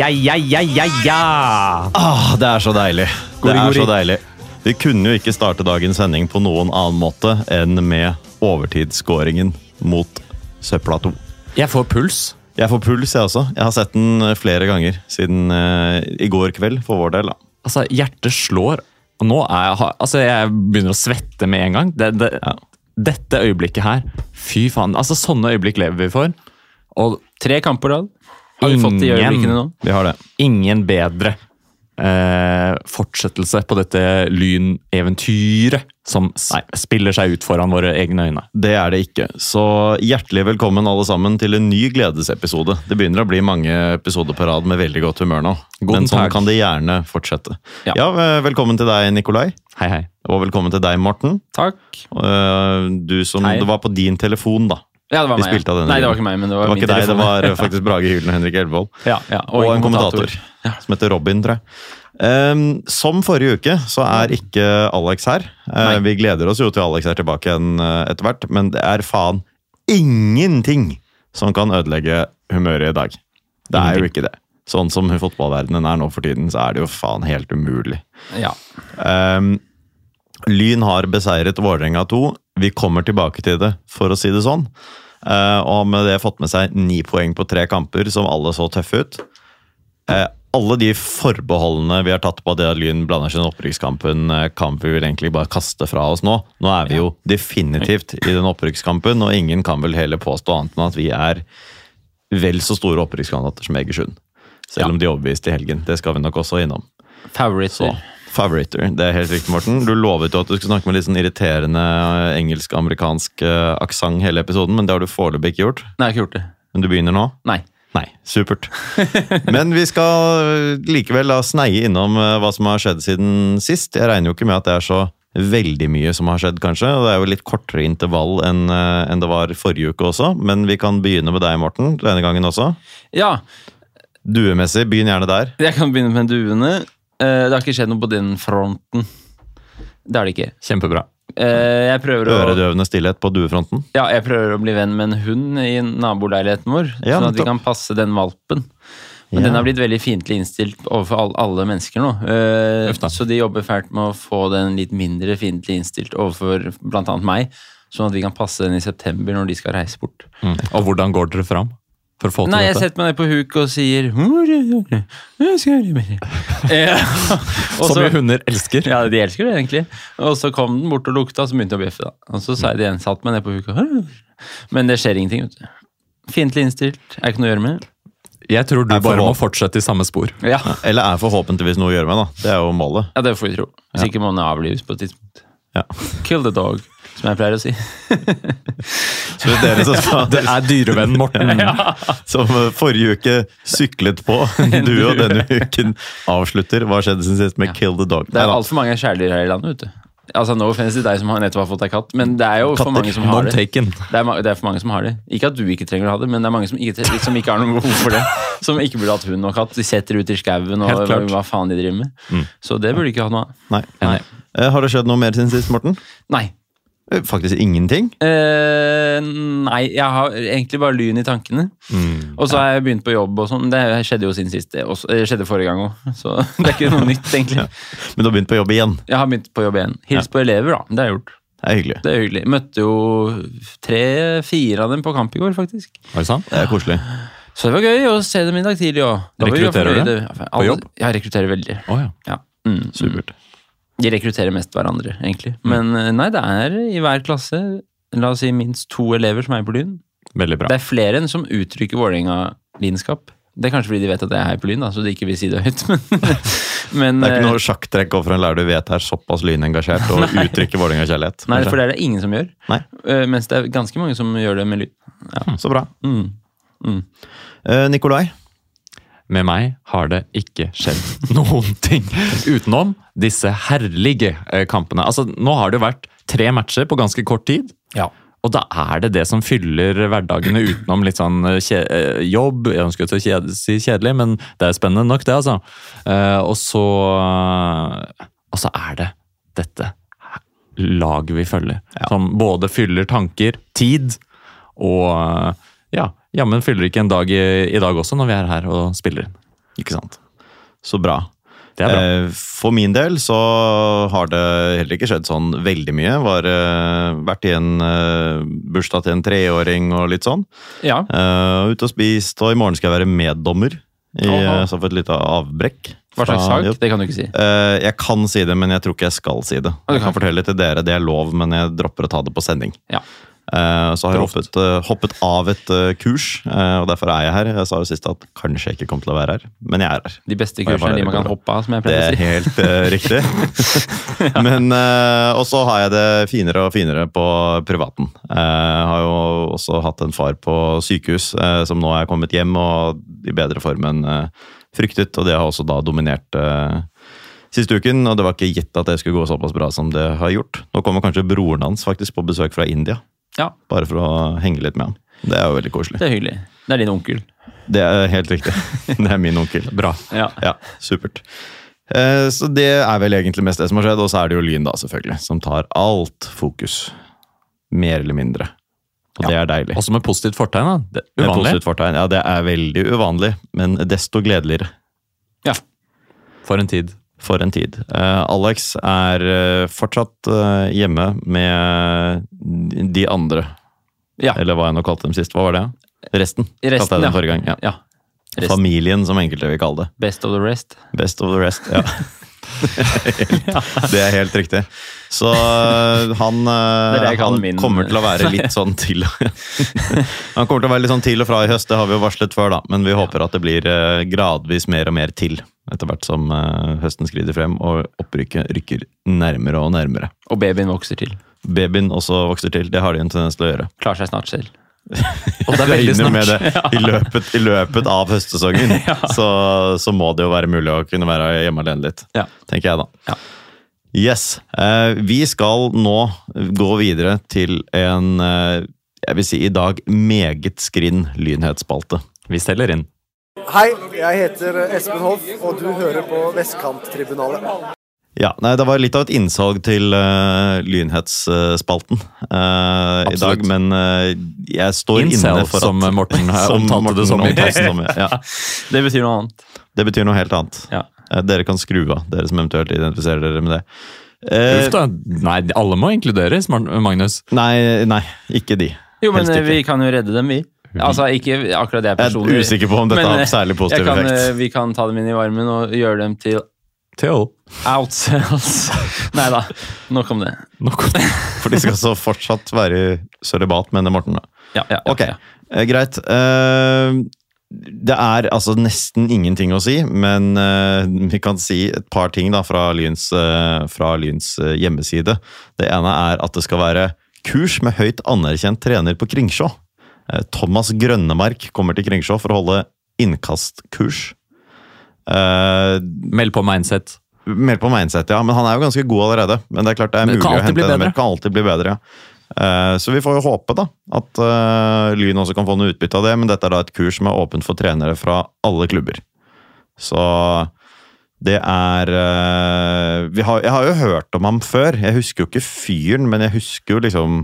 Ja, ja, ja, ja, ja! Ah, det er så deilig. Det er så deilig. Vi kunne jo ikke starte dagens sending på noen annen måte enn med overtidsskåringen mot Søpla 2. Jeg får puls. Jeg får puls, jeg også. Jeg har sett den eh, flere ganger siden uh, i går kveld, for vår del. da. Altså, hjertet slår. Og nå er jeg, altså, jeg begynner å svette med en gang. Det, det, Ja. Dette øyeblikket her, fy faen. Altså, Sånne øyeblikk lever vi for. Og Tre kamper på rad. Har vi fått de Ingen. øyeblikkene nå? Vi har det. ingen bedre eh, fortsettelse på dette lyneventyret som Nei. spiller seg ut foran våre egne øyne. Det er det ikke. Så hjertelig velkommen alle sammen til en ny gledesepisode. Det begynner å bli mange episoder på rad med veldig godt humør nå. God Men sånn Tag. kan det gjerne fortsette. Ja. Ja, eh, Velkommen til deg, Nikolai. Hei, hei. Og velkommen til deg, Morten. Takk. Eh, Du som, Hei. Det var på din telefon, da. Ja, det var meg. spilte av denne Nei, det var ikke meg, men det Det var, var min ikke deg, det var faktisk Brage Hylen og Henrik Elvold. ja, ja, Og, en kommentator, Ja. som heter Robin, tror jeg. Um, som forrige uke så er ikke Alex her. Uh, vi gleder oss jo til Alex er tilbake igjen eh, etter hvert, men det er faen ingenting som kan ødelegge humøret i dag. Det er jo ikke det. Sånn som fotballverdenen er nå for tiden, så er det jo faen helt umulig. Ja. Um, Lyn har beseiret Vålerenga 2. Vi kommer tilbake til det, for å si det sånn. Eh, og med det fått med seg ni poeng på tre kamper, som alle så tøffe ut. Eh, alle de forbeholdene vi har tatt på det at Lyn blander seg i opprykkskampen, eh, kan vi vel egentlig bare kaste fra oss nå. Nå er vi jo definitivt i den opprykkskampen, og ingen kan vel heller påstå annet enn at vi er vel så store opprykkskandidater som Egersund. Selv om de overbeviste i helgen. Det skal vi nok også innom. Så, Favoritter. favoritter. Det er helt riktig, Morten. Du lovet jo at du skulle snakke med litt sånn irriterende eh, engelsk-amerikansk uh, aksent hele episoden, men det har du foreløpig ikke gjort. Nei, jeg har ikke gjort det. Men du begynner nå? Nei. Nei, supert. Men vi skal eh, likevel da sneie innom eh, hva som har skjedd siden sist. Jeg regner jo ikke med at det er så veldig mye som har skjedd, kanskje. og Det er jo litt kortere intervall enn eh, enn det var forrige uke også. Men vi kan begynne med deg, Morten, denne gangen også. Ja, Duemessig, begynn gjerne der. jeg kan begynne med duene. Eh, Det har ikke skjedd noe på den fronten. Det har det ikke. Kjempebra. Eh, Jeg prøver å Øredøvende stillhet på duefronten. Ja, jeg prøver å bli venn med en hund i naboleiligheten vår, Ja, sånn at vi kan passe den valpen. Men Ja. den har blitt veldig fiendtlig innstilt overfor alle, mennesker nå. Eh, så de jobber fælt med å få den litt mindre fiendtlig innstilt overfor bl.a. meg, sånn at vi kan passe den i september når de skal reise bort. Mm. Og hvordan går dere fram for å få til Nei, jeg dette? setter meg ned på huk og sier. Eh, og Som jo hunder elsker. ja, de elsker det egentlig. Og så kom den bort og lukta, og så begynte jeg å bjeffe. da. Og så sa jeg det igjen, satt meg ned på huket. Men det skjer ingenting, vet du. Fiendtlig innstilt, er ikke noe å gjøre med. Jeg tror du bare må fortsette i samme spor. Ja, Eller er forhåpentligvis noe å gjøre med, da. Det er jo målet. ja det får vi tro. Hvis ikke må den avlives på et tidspunkt. Ja. Kill the dog, som jeg pleier å si. Så det er dere som sa Det er dyrevenn Morten. Som eh, forrige uke syklet på. Du og denne uken avslutter. Hva skjedde siden sist med Ja. Kill the Dog? Det er altfor mange kjæledyr her i landet, vet du. Altså, No offense til deg som har nettopp har fått deg katt, men det er jo for mange som har det. Det er, det er for mange som har det. Ikke at du ikke trenger å ha det, men det er mange som ikke, som ikke har noe behov for det. Som ikke burde hatt hund og katt. De setter ut i skauen og hva, hva faen de driver med. Så det burde de ikke ha noe av. Nei. Nei. Eh, Har det skjedd noe mer siden sist, Morten? Nei. Eh, Faktisk ingenting. Eh, nei, jeg har egentlig bare lyn i tankene. Mm. Og så har jeg begynt på jobb og sånn. Det skjedde jo siden sist. Det, det skjedde forrige gang òg, så det er ikke noe nytt, egentlig. Men du har begynt på jobb igjen. Jeg har begynt på jobb igjen. Hils på elever, da. Det har jeg gjort. Det er hyggelig. Det er hyggelig. Møtte jo tre-fire av dem på kamp i går, faktisk. Er det sant? Det er koselig. Så det var gøy å se dem i dag tidlig òg. Rekrutterer du på jobb? Ja, jeg rekrutterer veldig. Oh, ja. Ja. Mm. Supert. De rekrutterer mest hverandre, egentlig. Men eh, nei, det er i hver klasse la oss si minst to elever som er på Lyn. Veldig bra. Det er flere enn som uttrykker Vålerenga-lidenskap. Det er kanskje fordi de vet at jeg er her på Lyn, så de ikke vil si det høyt. Men, men Det er ikke eh, noe sjakktrekk overfor en lærer du vet er såpass lynengasjert og uttrykker Vålerenga-kjærlighet. Nei, for det er det ingen som gjør. Nei. Eh, Mens det er ganske mange som gjør det med lyn. Ja. Så bra. Mm. Mm. Uh, Nikolai, Med meg har det ikke skjedd noen ting utenom disse herlige eh, kampene. Altså, Nå har det jo vært tre matcher på ganske kort tid. Ja. Og da er det det som fyller hverdagene utenom litt sånn eh, eh, jobb. Jeg ønsker ikke å si kjedelig, men det er spennende nok, det, altså. Og så Og så er det dette laget vi følger. Som både fyller tanker, tid, og ja, jammen fyller ikke en dag i, i dag også, når vi er her og spiller inn. Ikke sant. Så bra. Det er bra. Eh, For min del så har det heller ikke skjedd sånn veldig mye. Var eh, vært i en eh, bursdag til en treåring og litt sånn. Ja. Eh, ute og spist, og i morgen skal jeg være meddommer. I, Aha. så for et lite avbrekk. Hva slags sak? Det kan du ikke si. Eh, jeg kan si det, men jeg tror ikke jeg skal si det. Jeg kan kan. fortelle til dere, det er lov, men jeg dropper å ta det på sending. Ja. Eh, så har jeg hoppet, eh, hoppet av et eh, kurs, og derfor er jeg her. Jeg sa jo sist at kanskje jeg ikke kom til å være her, men jeg er her. De beste kursene er de man kan hoppe av, som jeg pleier er å si. Det er helt uh, riktig. Men eh, Og så har jeg det finere og finere på privaten. Jeg har jo også hatt en far på sykehus eh, som nå er kommet hjem og i bedre form enn fryktet, og det har også da dominert siste uken. Og det var ikke gitt at det skulle gå såpass bra som det har gjort. Nå kommer kanskje broren hans faktisk på besøk fra India, Ja, bare for å henge litt med ham. Det er jo veldig koselig. det er hyggelig. Det er din onkel. Det er helt riktig. Det er min onkel. Bra. Ja. Ja, supert. Eh, Så det er vel egentlig mest det som har skjedd, og så er det jo Lyn, da, selvfølgelig, som tar alt fokus. Mer eller mindre. Og det er deilig. Også med positivt fortegn. da. Det, er uvanlig. positivt fortegn. Ja, det er veldig uvanlig, men desto gledeligere. ja. For en tid. For en tid. Eh, Alex er eh, fortsatt eh, hjemme med de andre, ja. eller hva jeg nå kalte dem sist. Hva var det? Resten, Resten, ja. forrige gang. Ja. ja. Familien, som enkelte vil kalle det. Best of the rest. Best of the rest, ja. det er helt riktig. Så han, han kommer til å være litt sånn til Han kommer til å være litt sånn til og fra i høst, det har vi jo varslet før, da. Men vi håper at det blir gradvis mer og mer til etter hvert som øh, høsten skrider frem og opprykket rykker nærmere og nærmere. Og babyen vokser til. Babyen også vokser til, det har de en tendens til å gjøre. Klarer seg snart selv. Og det er veldig snart. det i løpet, i løpet av høstsesongen. så, så må det jo være mulig å kunne være hjemme alene litt, Ja. tenker jeg da. Ja. Yes. Eh, vi skal nå gå videre til en, eh, jeg vil si i dag, meget skrinn lynhetsspalte. Vi steller inn. Hei, jeg heter Espen Hoff, og du hører på Vestkanttribunalet. Ja, nei, Det var litt av et innsalg til uh, lynhetsspalten uh, i dag, men uh, jeg står Incel, inne for at som Morten har som Morten det som som, ja. Det betyr noe annet. Det betyr noe helt annet. Ja. Uh, Dere kan skru av, dere som eventuelt identifiserer dere med det. Eh, Uff da. Nei, alle må inkluderes, Magnus. nei, nei, ikke de. Jo, men vi kan jo redde dem, vi. Altså, ikke akkurat det Jeg er usikker på om dette men, har særlig positiv kan, effekt. eh, Vi kan ta dem inn i varmen og gjøre dem til Theo. outsells. Nei da, nok om det. Nok om det. For de skal så fortsatt være i sølibat, mener Morten. da. Ja, ja, ja, Ok, ja. eh, greit. Uh, det er altså nesten ingenting å si, men uh, vi kan si et par ting da fra Lyns, uh, fra Lyns hjemmeside. Det ene er at det skal være kurs med høyt anerkjent trener på Kringsjå. Eh, Thomas Grønnemark kommer til Kringsjå for å holde innkastkurs. Uh, Meld på mindset. Meld på mindset, ja. Men han er jo ganske god allerede. Men det er klart det er det mulig å hente bedre. mer. Kan alltid bli bedre, ja. Eh, Så vi får jo håpe da, at eh, Lyn også kan få noe utbytte av det, men dette er da et kurs som er åpent for trenere fra alle klubber. Så det er vi har, Jeg har jo hørt om ham før. Jeg husker jo ikke fyren, men jeg husker jo liksom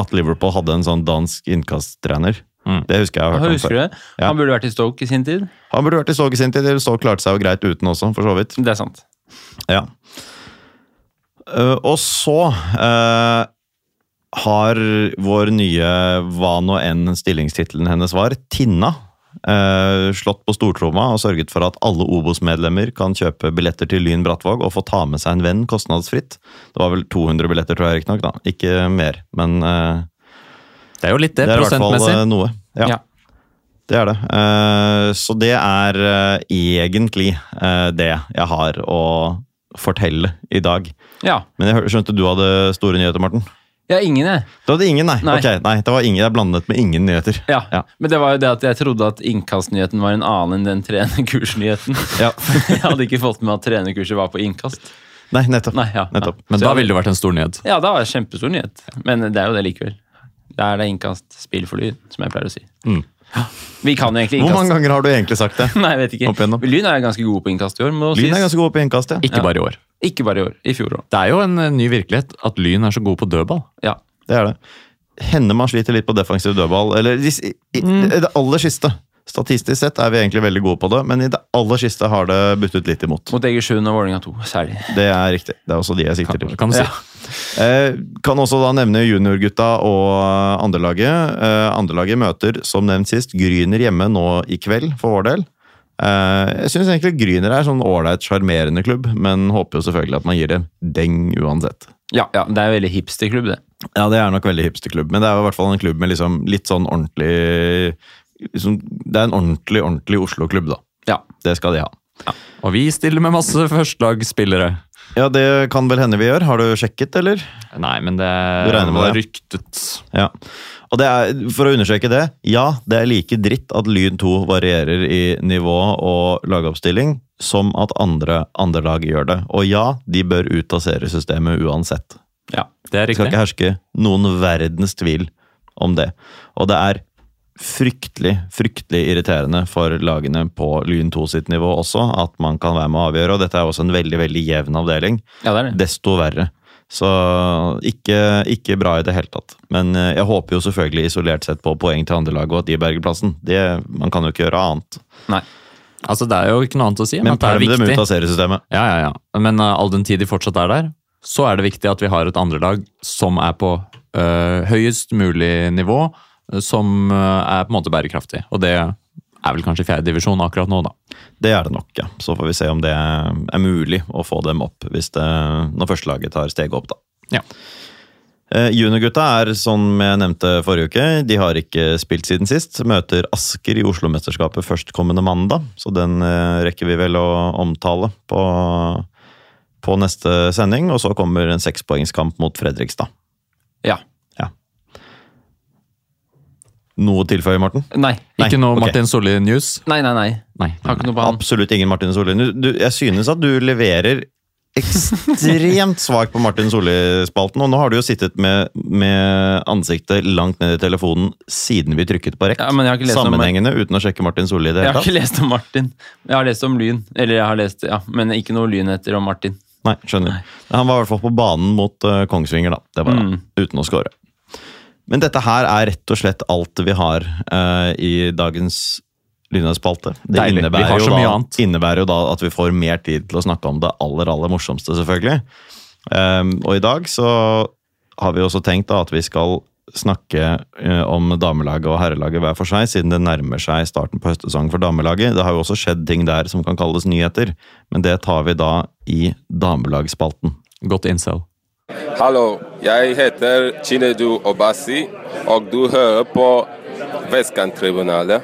at Liverpool hadde en sånn dansk innkasttrener. Mm. Det husker jeg har hørt Husker det? Ja. Han burde vært i Stoke i sin tid. Han burde vært i Stoke i sin tid. Stoke klarte seg jo greit uten også, for så vidt. Det er sant. Ja. Uh, og så uh, har vår nye, hva nå enn stillingstittelen hennes var, Tinna, slått på stortromma og sørget for at alle Obos-medlemmer kan kjøpe billetter til Lyn Brattvåg og få ta med seg en venn kostnadsfritt. Det var vel 200 billetter, tror jeg riktignok, da. Ikke mer, men eh, Det er jo litt det, det er i hvert fall eh, noe. Ja. Ja. Det er det. Eh, så det er eh, egentlig eh, det jeg har å fortelle i dag. Ja. Men jeg skjønte du hadde store nyheter, Morten? Ja, ingen, jeg. Du hadde ingen, nei? Nei. Ok, nei, det var ingen, Jeg blandet med ingen nyheter. Ja. Ja. Men det var jo det at jeg trodde at innkastnyheten var en annen enn den trenerkursnyheten. Ja. jeg hadde ikke fått med at trenerkurset var på innkast. Nei, nettopp. Nei, ja, nettopp. Ja. Men Så da ville det vært en stor nyhet. Ja, da var det kjempestor nyhet. Men det er jo det likevel. Da er det innkast, spill for lyd, som jeg pleier å si. Mm. Vi kan jo egentlig Hvor mange ganger har du egentlig sagt det? Nei, jeg vet ikke. Lyn er ganske gode på innkast i år. Må Lyn er ganske gode på innkast, ja. Ikke Ja. bare i år. Ikke bare i år. I fjor òg. Det er jo en eh, ny virkelighet at Lyn er så gode på dødball. Ja. Det er det. Hender man sliter litt på defensiv dødball. Eller i, i, Mm. det aller siste Statistisk sett er vi egentlig veldig gode på det, men i det aller siste har det buttet litt imot. Mot Egersund og Vålerenga 2, særlig. Det er riktig. Det er også de jeg sikter til. Kan du si. Ja. Eh, kan også da nevne juniorgutta og andrelaget. Eh, andrelaget møter, som nevnt sist, Gryner hjemme nå i kveld, for vår del. Eh, jeg syns egentlig Gryner er sånn ålreit, sjarmerende klubb, men håper jo selvfølgelig at man gir dem deng uansett. Ja, ja, det er en veldig hipsterklubb, det. Ja, det er nok veldig hipsterklubb, men det er jo i hvert fall en klubb med liksom litt sånn ordentlig liksom, Det er en ordentlig, ordentlig Oslo-klubb, da. Ja. Det skal de ha. Og vi stiller med masse førstelagsspillere. Ja, det kan vel hende vi gjør. Har du sjekket, eller? Nei, men det var ryktet. Ja. Og det er, for å understreke det, ja, det er like dritt at Lyn 2 varierer i nivå og lagoppstilling som at andre andre lag gjør det. Og ja, de bør ut av seriesystemet uansett. Ja. Det er riktig. Det skal ikke herske noen verdens tvil om det. Og det er fryktelig, fryktelig irriterende for lagene på Lyn 2 sitt nivå også, at man kan være med å avgjøre. Og dette er også en veldig, veldig jevn avdeling. ja, det er det. Desto verre. Så ikke, ikke bra i det hele tatt. Men eh, jeg håper jo selvfølgelig isolert sett på poeng til andrelaget og at de berger plassen. Det, man kan jo ikke gjøre annet. Nei. Altså, det er jo ikke noe annet å si, men, Men perm det er dem ut av seriesystemet. Ja, ja, ja. Men uh, all den tid de fortsatt er der, så er det viktig at vi har et andrelag som er på uh, høyest mulig nivå, som øh, er på en måte bærekraftig. Og det er vel kanskje fjerdedivisjon akkurat nå, da. Det er det nok, ja. Så får vi se om det er mulig å få dem opp hvis det, når førstelaget tar steget opp, da. Ja. Eh, Juniorgutta er, som jeg nevnte forrige uke, de har ikke spilt siden sist. Møter Asker i Oslo-mesterskapet førstkommende mandag, så den eh, rekker vi vel å omtale på, på neste sending. Og så kommer en sekspoengskamp mot Fredrikstad. Ja. Noe å tilføye, Morten? Nei. Nei, Ikke noe ok. Martin Solli news? Nei, nei, nei. Nei. Har ikke noe på han. Absolutt ingen Martin Solli. Du, du, jeg synes at du leverer ekstremt svakt på Martin Solli-spalten, og nå har du jo sittet med, med ansiktet langt ned i telefonen siden vi trykket på rekk. Ja, lest om- Sammenhengende uten å sjekke Martin Solli i det hele tatt. Jeg har ikke lest om Martin. Jeg har lest om Lyn. Eller jeg har lest, ja, men ikke noe lynheter om Martin. Nei, skjønner. Han var i hvert fall på banen mot uh, Kongsvinger, da. Det var Mm. uten å score. Men dette her er rett og slett alt vi har uh, i dagens Lynøy-spalte. Det Deilig. Innebærer jo, da, innebærer jo da at vi får mer tid til å snakke om det aller, aller morsomste, selvfølgelig. Um, og i dag så har vi også tenkt da at vi skal snakke uh, om damelaget og herrelaget hver for seg, siden det nærmer seg starten på høstsesongen for damelaget. Det har jo også skjedd ting der som kan kalles nyheter, men det tar vi da i damelagsspalten. Godt incel. Hallo, jeg heter Chinedu Obasi, og du hører på Vestkanttribunalet.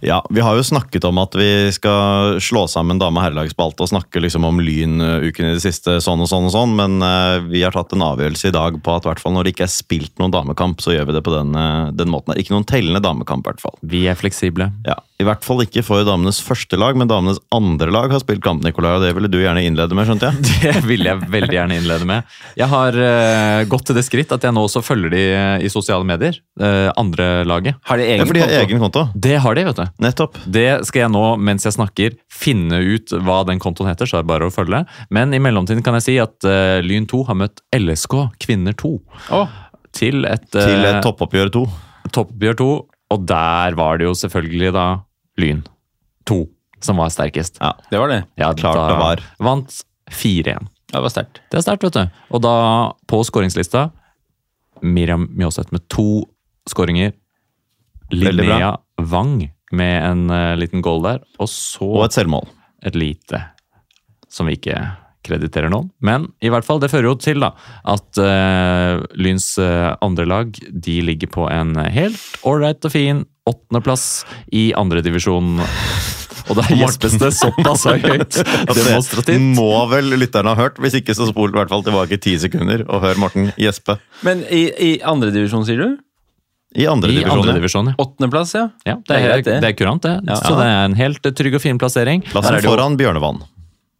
Ja, Vi har jo snakket om at vi skal slå sammen dame- og herrelagsspalte og snakke liksom om Lyn-uken i det siste, sånn og sånn og sånn, men uh, vi har tatt en avgjørelse i dag på at hvert fall når det ikke er spilt noen damekamp, så gjør vi det på den, eh, den måten. Ikke noen tellende damekamp, i hvert fall. Vi er fleksible. Ja, I hvert fall ikke for damenes første lag, men damenes andre lag har spilt kamp, Nikolai, og det ville du gjerne innlede med, skjønte jeg? Det ville jeg veldig gjerne innlede med. Jeg har uh, gått til det skritt at jeg nå også følger de i sosiale medier. andre laget. Har de egen ja, de har konto? egen konto. Det har de, vet du. Nettopp. Det skal jeg nå, mens jeg snakker, finne ut hva den kontoen heter, så er det bare å følge. Men i mellomtiden kan jeg si at uh, Lyn 2 har møtt LSK Kvinner 2 Oh. til et, Til øh, et toppoppgjør 2. toppoppgjør 2, og der var det jo selvfølgelig da Lyn 2 som var sterkest. Ja, det var det. Ja, Klart da det var. Vant 4-1. Det var sterkt. Det er sterkt, vet du. Og da, på skåringslista, Miriam Mjåseth med to skåringer. Linnea Wang med en uh, liten goal der. Og så Og et selvmål. et lite som vi ikke krediterer noen. Men i hvert fall, det fører jo til da, at uh, Lyns uh, andre lag de ligger på en helt ålreit og fin åttendeplass i andredivisjon. Og da gjespes det såpass høyt demonstrativt. må vel lytterne ha hørt. Hvis ikke, så spol i hvert fall tilbake ti sekunder og hør Morten gjespe. Men i, i andredivisjon, sier du? I andredivisjon, ja. Åttendeplass, ja. ja. Det Det er er, det. er kurant, det. Ja. Så det er en helt trygg og fin plassering. Plassen er det jo- foran Bjørnevann.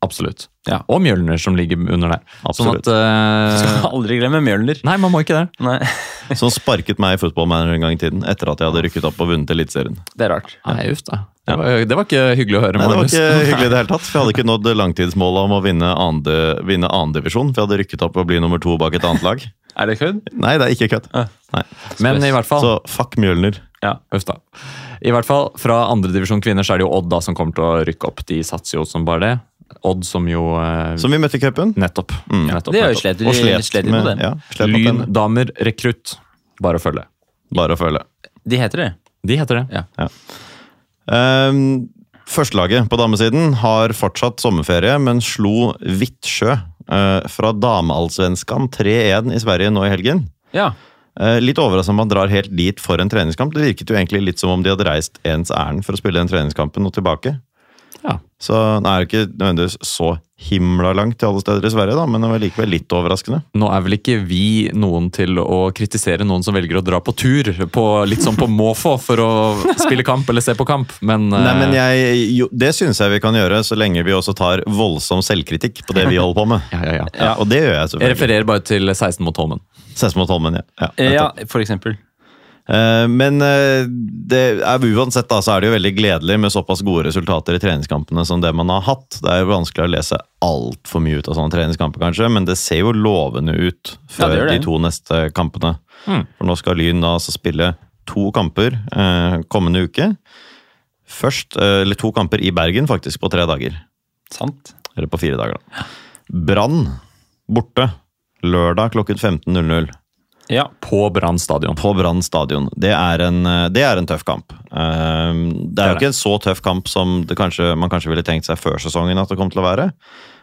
Absolutt. Ja. Og Mjølner som ligger under der. Absolutt. Sånn at, uh... Skal aldri glemme Mjølner. Nei, man må ikke det. Nei, Som sparket meg i fotballmanager en gang i tiden, etter at jeg hadde rykket opp og vunnet Eliteserien. det er rart. Nei, uff da. Det var, det var ikke hyggelig å høre, Nei, det var ikke hyggelig i det hele tatt. For jeg hadde ikke nådd langtidsmålet om å vinne annendivisjon. For jeg hadde rykket opp og bli nummer to bak et annet lag. Er det kødd? Nei, det er ikke kødd. Ah. Nei. Men i hvert fall Så fuck Mjølner. Ja. Uff da. I hvert fall fra andredivisjon kvinner så er det jo Odd da som kommer til å rykke opp. De satser jo som bare det. Odd som jo eh, Som vi møtte i cupen. Nettopp. nettopp, Det er jo nettopp. slet, Og slet, slet med med det. ja, slet mot den. damer rekrutt. Bare å følge. Bare å følge. De heter det. De heter det. Ja. Um, Førstelaget på damesiden har fortsatt sommerferie, men slo Vittsjø eh, fra dameallsvenskan 3-1 i Sverige nå i helgen. Ja. Eh, litt overraskende om man drar helt dit for en treningskamp. Det virket jo egentlig litt som om de hadde reist ens ærend for å spille den treningskampen og tilbake. Ja. Så det er jo ikke nødvendigvis så himla langt til alle steder i Sverige, da, men det var likevel litt overraskende. Nå er vel ikke vi noen til å kritisere noen som velger å dra på tur, på, litt sånn på måfå, for å spille kamp eller se på kamp, men, Nei, men eh, jeg, jo, Det syns jeg vi kan gjøre, så lenge vi også tar voldsom selvkritikk på det vi holder på med. ja, ja, ja. Ja, og det gjør jeg selvfølgelig. Jeg refererer bare til 16 mot Holmen. 16 mot Holmen, ja. ja. Eh, ja, for eksempel. Eh, Men eh, det er uansett da, så er det jo veldig gledelig med såpass gode resultater i treningskampene som det man har hatt. Det er jo vanskelig å lese altfor mye ut av sånne treningskamper, kanskje, men det ser jo lovende ut Ja, før det det. de to neste kampene. Mm. For nå skal Lyn da altså spille to kamper eh, kommende uke. Først, eh, eller to kamper i Bergen, faktisk, på tre dager. Sant. Eller på fire dager, da. Brann borte. Lørdag klokken 15.00 Ja. På Brann stadion. på Brann stadion. Det er, en, eh, det er en tøff kamp. Eh, Det er jo ikke en så tøff kamp som det kanskje, man kanskje ville tenkt seg før sesongen at det kom til å være.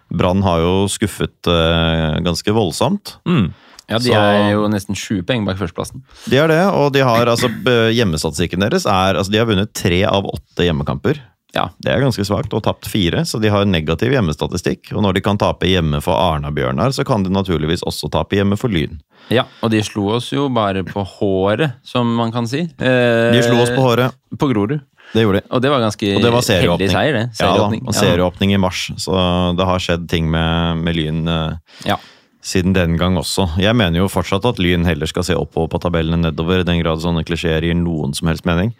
Brann har jo skuffet eh, ganske voldsomt. Mm. ja, de Så- er jo nesten sju poeng bak førsteplassen. De er det, og de har altså hjemmestatistikken deres er altså De har vunnet tre av åtte hjemmekamper. Ja. Det er ganske svakt, og tapt fire, så de har negativ hjemmestatistikk. Og når de kan tape hjemme for Arna-Bjørnar, så kan de naturligvis også tape hjemme for Lyn. ja. Og de slo oss jo bare på håret, som man kan si. Eh, De slo oss på håret, På Grorud. det gjorde de. Og det var ganske Og det var heldig seier, det. Ja da, og serieåpning i mars, så det har skjedd ting med, med Lyn eh, Ja. siden den gang også. Jeg mener jo fortsatt at Lyn heller skal se oppover på tabellen enn nedover, i den grad sånne klisjeer gir noen som helst mening.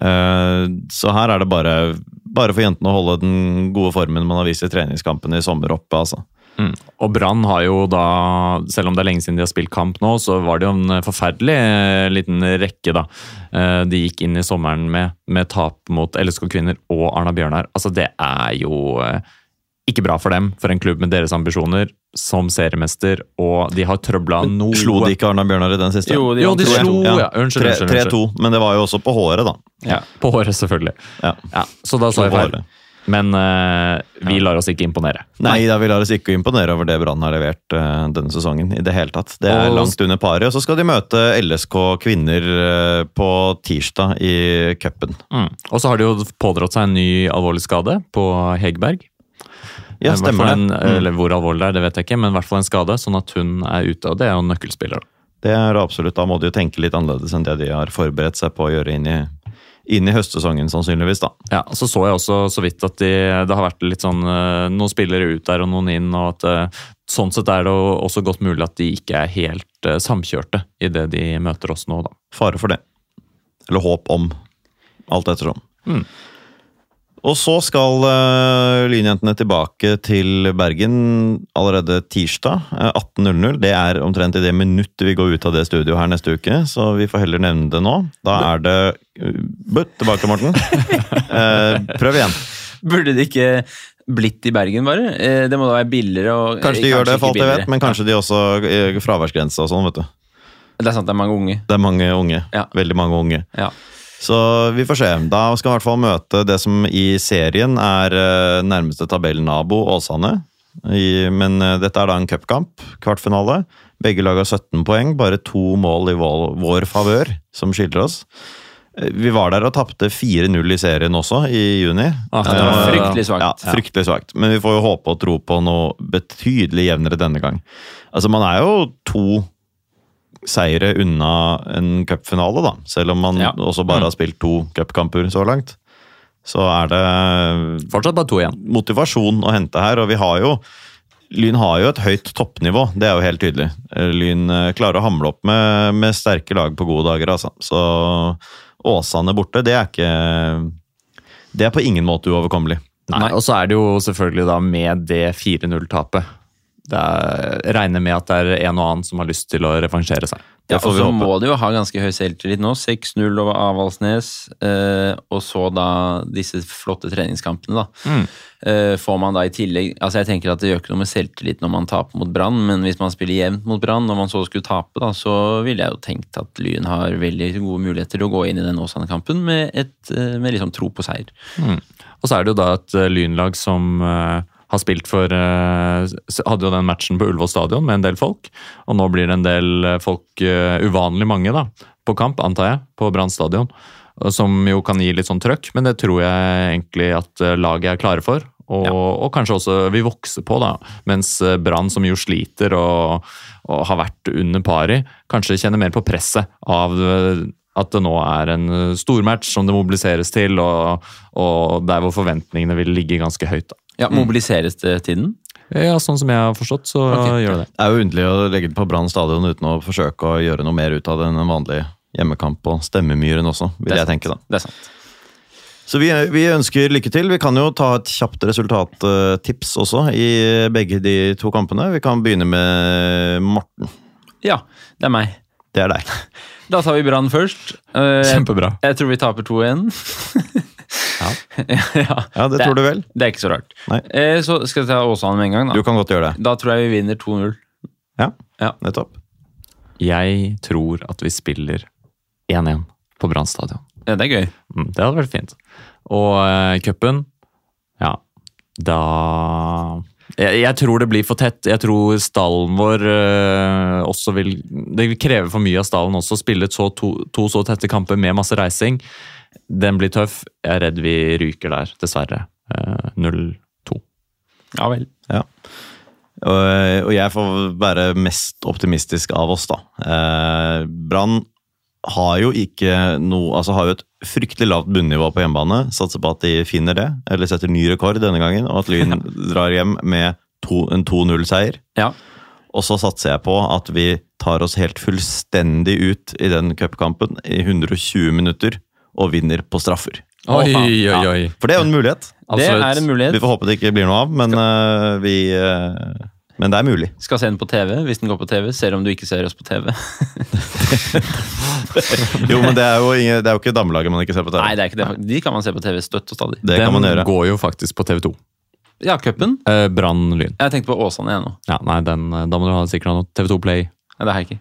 Eh, så her er det bare, bare for jentene å holde den gode formen man har vist i treningskampene i sommer oppe, altså. Mm. Og Brann har jo da, selv om det er lenge siden de har spilt kamp nå, så var det jo en forferdelig eh, liten rekke, da. Eh, De gikk inn i sommeren med, med tap mot LSK Kvinner og Arna Bjørnar. Altså, det er jo ikke bra for dem, for en klubb med deres ambisjoner, som seriemester, og de har trøbla noe Slo de ikke Arna-Bjørnar i den siste? Jo, de Jo, de slo, ja. Unnskyld, unnskyld. unnskyld. 3-2, men det var jo også på håret, da. Ja. På håret, selvfølgelig. Ja. Ja, så da sa jeg feil. Men uh, vi lar oss ikke imponere. Nei, da vi lar oss ikke imponere over det Brann har levert uh, denne sesongen. i det hele tatt. Det er Og- langt under paret. Og så skal de møte LSK kvinner uh, på tirsdag i cupen. Mm. Og så har de jo pådratt seg en ny alvorlig skade på Hegberg. Ja, stemmer det. en, Mm. Eller hvor alvorlig det er, det vet jeg ikke, men i hvert fall en skade, sånn at hun er ute. Og det er jo en nøkkelspiller. Det er absolutt, Da må de jo tenke litt annerledes enn det de har forberedt seg på å gjøre inn i, inn i høstsesongen, sannsynligvis. da. Ja, Så så jeg også så vidt at de, det har vært litt sånn eh, noen spillere ut der og noen inn. og at eh, Sånn sett er det også godt mulig at de ikke er helt eh, samkjørte i det de møter oss nå, da. Fare for det. Eller håp om. Alt ettersom. Mm. Og så skal uh, Lynjentene tilbake til Bergen allerede tirsdag eh, 18.00. Det er omtrent i det minuttet vi går ut av det studioet her neste uke, så vi får heller nevne det nå. Da er det uh, but, tilbake, Morten. uh, prøv igjen. Burde det ikke blitt i Bergen, bare? Eh, Det må da være billigere og Kanskje de kanskje gjør det, for alt jeg vet, men kanskje de også fraværsgrense og sånn, vet du. Det er sant det er mange unge. Det er mange unge. Ja. Veldig mange unge. Ja. Så vi får se. Da skal vi i hvert fall møte det som i serien er eh, nærmeste tabellnabo, Åsane. I, men eh, dette er da en cupkamp, kvartfinale. Begge lag har 17 poeng, bare to mål i vår, vår favør, som skiller oss. Eh, Vi var der og tapte 4-0 i serien også, i juni. Ah, det var fryktelig svakt. Ja, fryktelig svakt. Men vi får jo håpe og tro på noe betydelig jevnere denne gang. Altså, man er jo to seire unna en cupfinale, da. Selv om man Ja. også bare har spilt to cupkamper så langt. Så er det Fortsatt bare to igjen. motivasjon å hente her, og vi har jo Lyn har jo et høyt toppnivå, det er jo helt tydelig. Lyn eh, klarer å hamle opp med, med sterke lag på gode dager, altså. Så Åsane borte, det er ikke Det er på ingen måte uoverkommelig. Nei, Og så er det jo selvfølgelig da med det 4-0-tapet det er, jeg regner med at det er en og annen som har lyst til å revansjere seg. Ja, og så må de jo ha ganske høy selvtillit nå. 6-0 over Avaldsnes, eh, og så da disse flotte treningskampene, da. Mm. Eh, får man da i tillegg Altså Jeg tenker at det gjør ikke noe med selvtillit når man taper mot Brann, men hvis man spiller jevnt mot Brann, når man så skulle tape, da, så ville jeg jo tenkt at Lyn har veldig gode muligheter til å gå inn i den Åsane-kampen med, et, eh, med liksom tro på seier. Og så er det jo da et eh, lynlag som eh, har spilt for eh, Hadde jo den matchen på Ullevål stadion med en del folk. Og nå blir det en del eh, folk, eh, uvanlig mange, da, på kamp, antar jeg, på Brann stadion. Som jo kan gi litt sånn trøkk, men det tror jeg egentlig at laget er klare for. Og, og kanskje også vil vokse på, da. Mens Brann, som jo sliter og, og har vært under pari, kanskje kjenner mer på presset av at det nå er en stormatch som det mobiliseres til, og, og der hvor forventningene vil ligge ganske høyt. Da. Ja, Mobiliseres det til den? Ja, Sånn som jeg har forstått, så okay. gjør det det. Det er jo underlig å legge den på Brann stadion uten å forsøke å gjøre noe mer ut av det enn en vanlig hjemmekamp på Stemmemyren også, vil jeg tenke da. Det er sant. Så vi, vi ønsker lykke til. Vi kan jo ta et kjapt resultattips også i begge de to kampene. Vi kan begynne med Morten. Ja, det er meg. Det er deg. Da tar vi Brann først. Kjempebra. Kjempebra. Jeg tror vi taper 2-1. Ja. ja. Ja, det tror du vel? Det er ikke så rart. Eh, så skal jeg ta Åsane med en gang. da. Du kan godt gjøre det. da tror jeg vi vinner 2-0. Ja, Ja. nettopp. Jeg tror at vi spiller 1-1 på Brann stadion. Ja, det er gøy. Mm, det hadde vært fint. Og uh, cupen Ja, da jeg, jeg tror det blir for tett. Jeg tror stallen vår eh, også vil Det vil kreve for mye av stallen også. Spille to, to så tette kamper med masse reising. Den blir tøff. Jeg er redd vi ryker der, dessverre. Eh, 0-2. Ja vel. Ja. Og, og jeg får være mest optimistisk av oss, da. Eh, Brann har jo ikke noe Altså har jo et fryktelig lavt bunnivå på hjemmebane. Satser på at de finner det, eller setter ny rekord denne gangen, og at Lyn drar hjem med to, en 2-0-seier. Ja. Og så satser jeg på at vi tar oss helt fullstendig ut i den cupkampen i 120 minutter og vinner på straffer. Oi, Oi, oi, Ja. For det er jo en mulighet. Det er en Vi får håpe det ikke blir noe av, men, uh, vi, uh, men det er mulig. Skal se den på TV hvis den går på TV. Ser om du ikke ser oss på TV. Jo, men det er jo, ingen, det er jo ikke damelaget man ikke ser på TV. Nei, det er ikke det. De kan man se på TV støtt og stadig. Det kan Den man gjøre. går jo faktisk på TV2. Ja, cupen. Eh, Brann-Lyn. Jeg tenkte på Åsane igjen nå. Ja, nei, den, eh, da må du ha sikkert ha noe TV2 Play. Nei, det har jeg ikke.